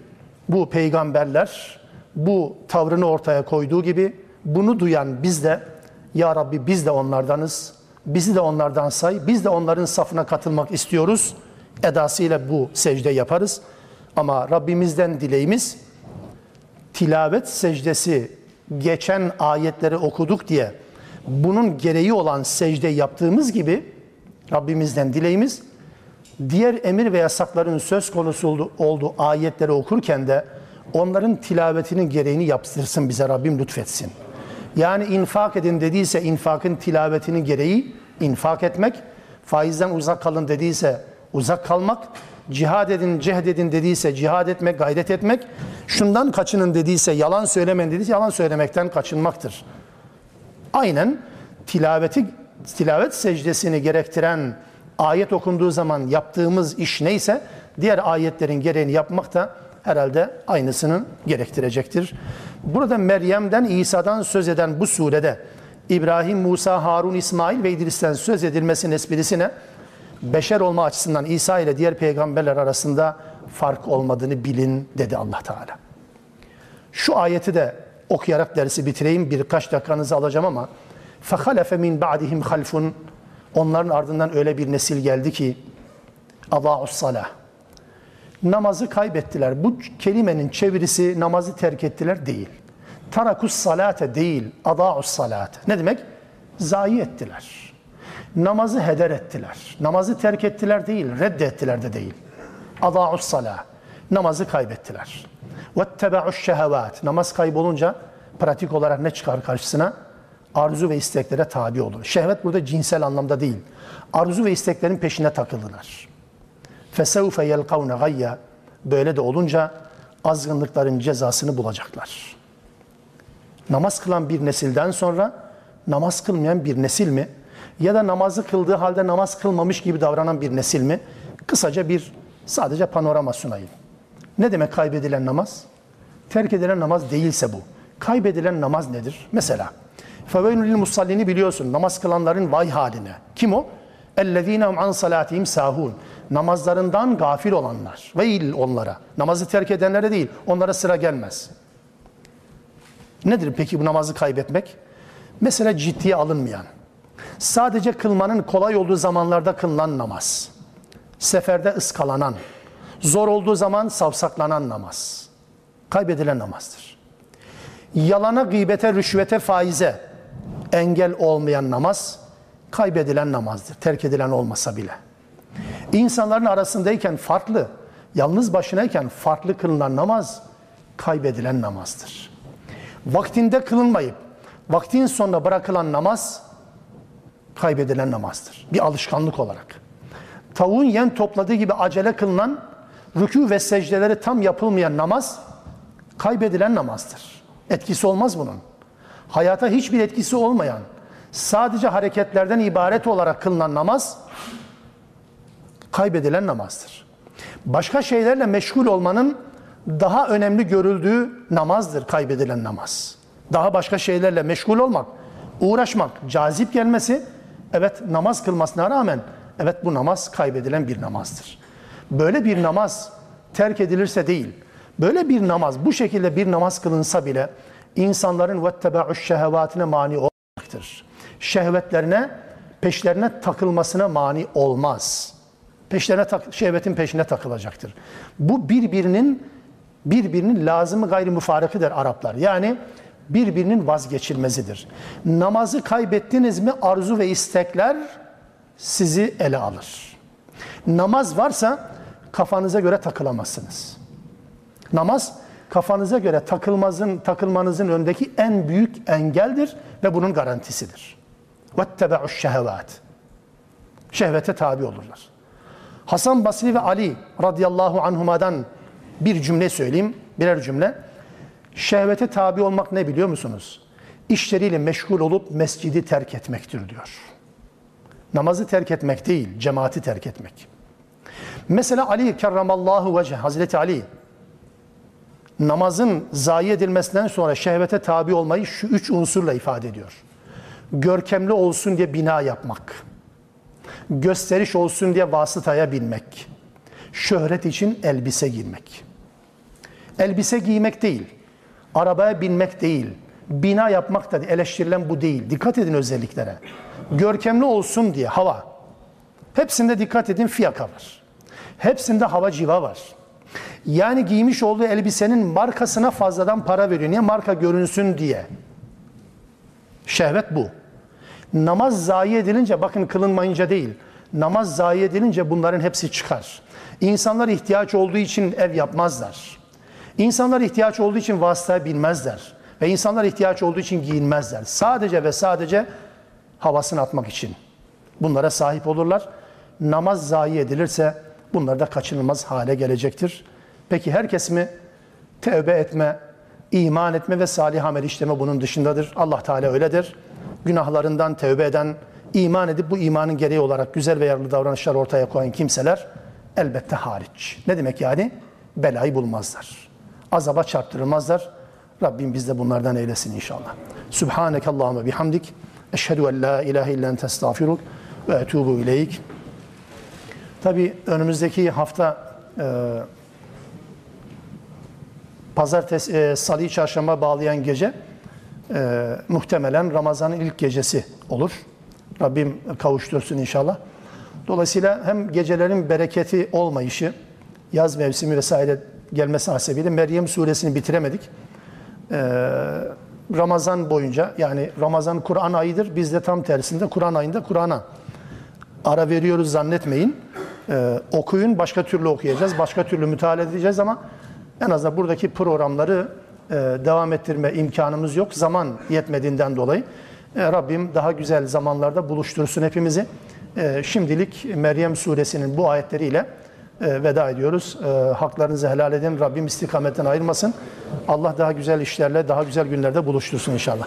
bu peygamberler bu tavrını ortaya koyduğu gibi bunu duyan biz de ya Rabbi biz de onlardanız. Bizi de onlardan say. Biz de onların safına katılmak istiyoruz. Edasıyla bu secde yaparız. Ama Rabbimizden dileğimiz tilavet secdesi geçen ayetleri okuduk diye bunun gereği olan secde yaptığımız gibi Rabbimizden dileğimiz diğer emir ve yasakların söz konusu olduğu ayetleri okurken de onların tilavetinin gereğini yaptırsın bize Rabbim lütfetsin. Yani infak edin dediyse infakın tilavetinin gereği infak etmek, faizden uzak kalın dediyse uzak kalmak, cihad edin, cehd edin dediyse cihad etmek, gayret etmek, şundan kaçının dediyse yalan söylemeyin dediyse yalan söylemekten kaçınmaktır. Aynen tilaveti tilavet secdesini gerektiren ayet okunduğu zaman yaptığımız iş neyse diğer ayetlerin gereğini yapmak da herhalde aynısını gerektirecektir. Burada Meryem'den, İsa'dan söz eden bu surede İbrahim, Musa, Harun, İsmail ve İdris'ten söz edilmesinin esprisine beşer olma açısından İsa ile diğer peygamberler arasında fark olmadığını bilin dedi Allah Teala. Şu ayeti de okuyarak dersi bitireyim. Birkaç dakikanızı alacağım ama فَخَلَفَ مِنْ بَعْدِهِمْ خَلْفٌ Onların ardından öyle bir nesil geldi ki اَضَاعُ الصَّلَاةِ namazı kaybettiler. Bu kelimenin çevirisi namazı terk ettiler değil. Tarakus salate değil, adaus salate. Ne demek? Zayi ettiler. Namazı heder ettiler. Namazı terk ettiler değil, reddettiler de değil. Ada'us salah. Namazı kaybettiler. Vettebe'uş şehevat. Namaz kaybolunca pratik olarak ne çıkar karşısına? Arzu ve isteklere tabi olur. Şehvet burada cinsel anlamda değil. Arzu ve isteklerin peşine takıldılar. Fesevfe yelkavne gayya. Böyle de olunca azgınlıkların cezasını bulacaklar. Namaz kılan bir nesilden sonra namaz kılmayan bir nesil mi? Ya da namazı kıldığı halde namaz kılmamış gibi davranan bir nesil mi? Kısaca bir sadece panorama sunayım. Ne demek kaybedilen namaz? Terk edilen namaz değilse bu. Kaybedilen namaz nedir? Mesela فَوَيْنُ musallini biliyorsun. Namaz kılanların vay haline. Kim o? اَلَّذ۪ينَ هُمْ عَنْ صَلَاتِهِمْ سَاهُونَ Namazlarından gafil olanlar. Veil onlara. Namazı terk edenlere değil. Onlara sıra gelmez. Nedir peki bu namazı kaybetmek? Mesela ciddiye alınmayan, sadece kılmanın kolay olduğu zamanlarda kılınan namaz, seferde ıskalanan, zor olduğu zaman savsaklanan namaz, kaybedilen namazdır. Yalana, gıybete, rüşvete, faize engel olmayan namaz, kaybedilen namazdır. Terk edilen olmasa bile. İnsanların arasındayken farklı, yalnız başınayken farklı kılınan namaz, kaybedilen namazdır. Vaktinde kılınmayıp, vaktin sonunda bırakılan namaz, kaybedilen namazdır. Bir alışkanlık olarak. Tavuğun yem topladığı gibi acele kılınan, rükû ve secdeleri tam yapılmayan namaz, kaybedilen namazdır. Etkisi olmaz bunun. Hayata hiçbir etkisi olmayan, sadece hareketlerden ibaret olarak kılınan namaz, kaybedilen namazdır. Başka şeylerle meşgul olmanın daha önemli görüldüğü namazdır kaybedilen namaz. Daha başka şeylerle meşgul olmak, uğraşmak, cazip gelmesi, evet namaz kılmasına rağmen, evet bu namaz kaybedilen bir namazdır. Böyle bir namaz terk edilirse değil, böyle bir namaz, bu şekilde bir namaz kılınsa bile insanların vettebe'uş şehevatine mani olacaktır. Şehvetlerine, peşlerine takılmasına mani olmaz. Peşlerine tak, şehvetin peşine takılacaktır. Bu birbirinin birbirinin lazımı gayri müfarıkıdır Araplar. Yani birbirinin vazgeçilmezidir. Namazı kaybettiniz mi arzu ve istekler sizi ele alır. Namaz varsa kafanıza göre takılamazsınız. Namaz kafanıza göre takılmazın, takılmanızın öndeki en büyük engeldir ve bunun garantisidir. وَاتَّبَعُ şehvat. Şehvete tabi olurlar. Hasan Basri ve Ali radıyallahu anhumadan bir cümle söyleyeyim, birer cümle. Şehvete tabi olmak ne biliyor musunuz? İşleriyle meşgul olup mescidi terk etmektir diyor. Namazı terk etmek değil, cemaati terk etmek. Mesela Ali kerramallahu vecih, Hazreti Ali namazın zayi edilmesinden sonra şehvete tabi olmayı şu üç unsurla ifade ediyor. Görkemli olsun diye bina yapmak, gösteriş olsun diye vasıtaya binmek, şöhret için elbise giymek. Elbise giymek değil, arabaya binmek değil, bina yapmak da eleştirilen bu değil. Dikkat edin özelliklere. Görkemli olsun diye hava. Hepsinde dikkat edin fiyaka var. Hepsinde hava civa var. Yani giymiş olduğu elbisenin markasına fazladan para veriyor. Niye? Marka görünsün diye. Şehvet bu. Namaz zayi edilince bakın kılınmayınca değil. Namaz zayi edilince bunların hepsi çıkar. İnsanlar ihtiyaç olduğu için ev yapmazlar. İnsanlar ihtiyaç olduğu için vasıtaya binmezler. Ve insanlar ihtiyaç olduğu için giyinmezler. Sadece ve sadece havasını atmak için. Bunlara sahip olurlar. Namaz zayi edilirse bunlar da kaçınılmaz hale gelecektir. Peki herkes mi tevbe etme, iman etme ve salih amel işleme bunun dışındadır? Allah Teala öyledir. Günahlarından tevbe eden, iman edip bu imanın gereği olarak güzel ve yararlı davranışlar ortaya koyan kimseler elbette hariç. Ne demek yani? Belayı bulmazlar. Azaba çarptırılmazlar. Rabbim biz de bunlardan eylesin inşallah. Subhaneke Allahümme bihamdik. Eşhedü en la ilahe illa ente estağfiruk ve etubu ileyk. Tabi önümüzdeki hafta e, pazartesi, e, salı, çarşamba bağlayan gece e, muhtemelen Ramazan'ın ilk gecesi olur. Rabbim kavuştursun inşallah. Dolayısıyla hem gecelerin bereketi olmayışı, yaz mevsimi vesaire gelmesi hasebiyle Meryem suresini bitiremedik. Ee, Ramazan boyunca yani Ramazan Kur'an ayıdır. Biz de tam tersinde Kur'an ayında Kur'an'a ara veriyoruz zannetmeyin. Ee, okuyun, başka türlü okuyacağız, başka türlü müteala edeceğiz ama en azından buradaki programları e, devam ettirme imkanımız yok. Zaman yetmediğinden dolayı. E, Rabbim daha güzel zamanlarda buluştursun hepimizi. E, şimdilik Meryem suresinin bu ayetleriyle veda ediyoruz. E, haklarınızı helal edin. Rabbim istikametten ayırmasın. Allah daha güzel işlerle, daha güzel günlerde buluştursun inşallah.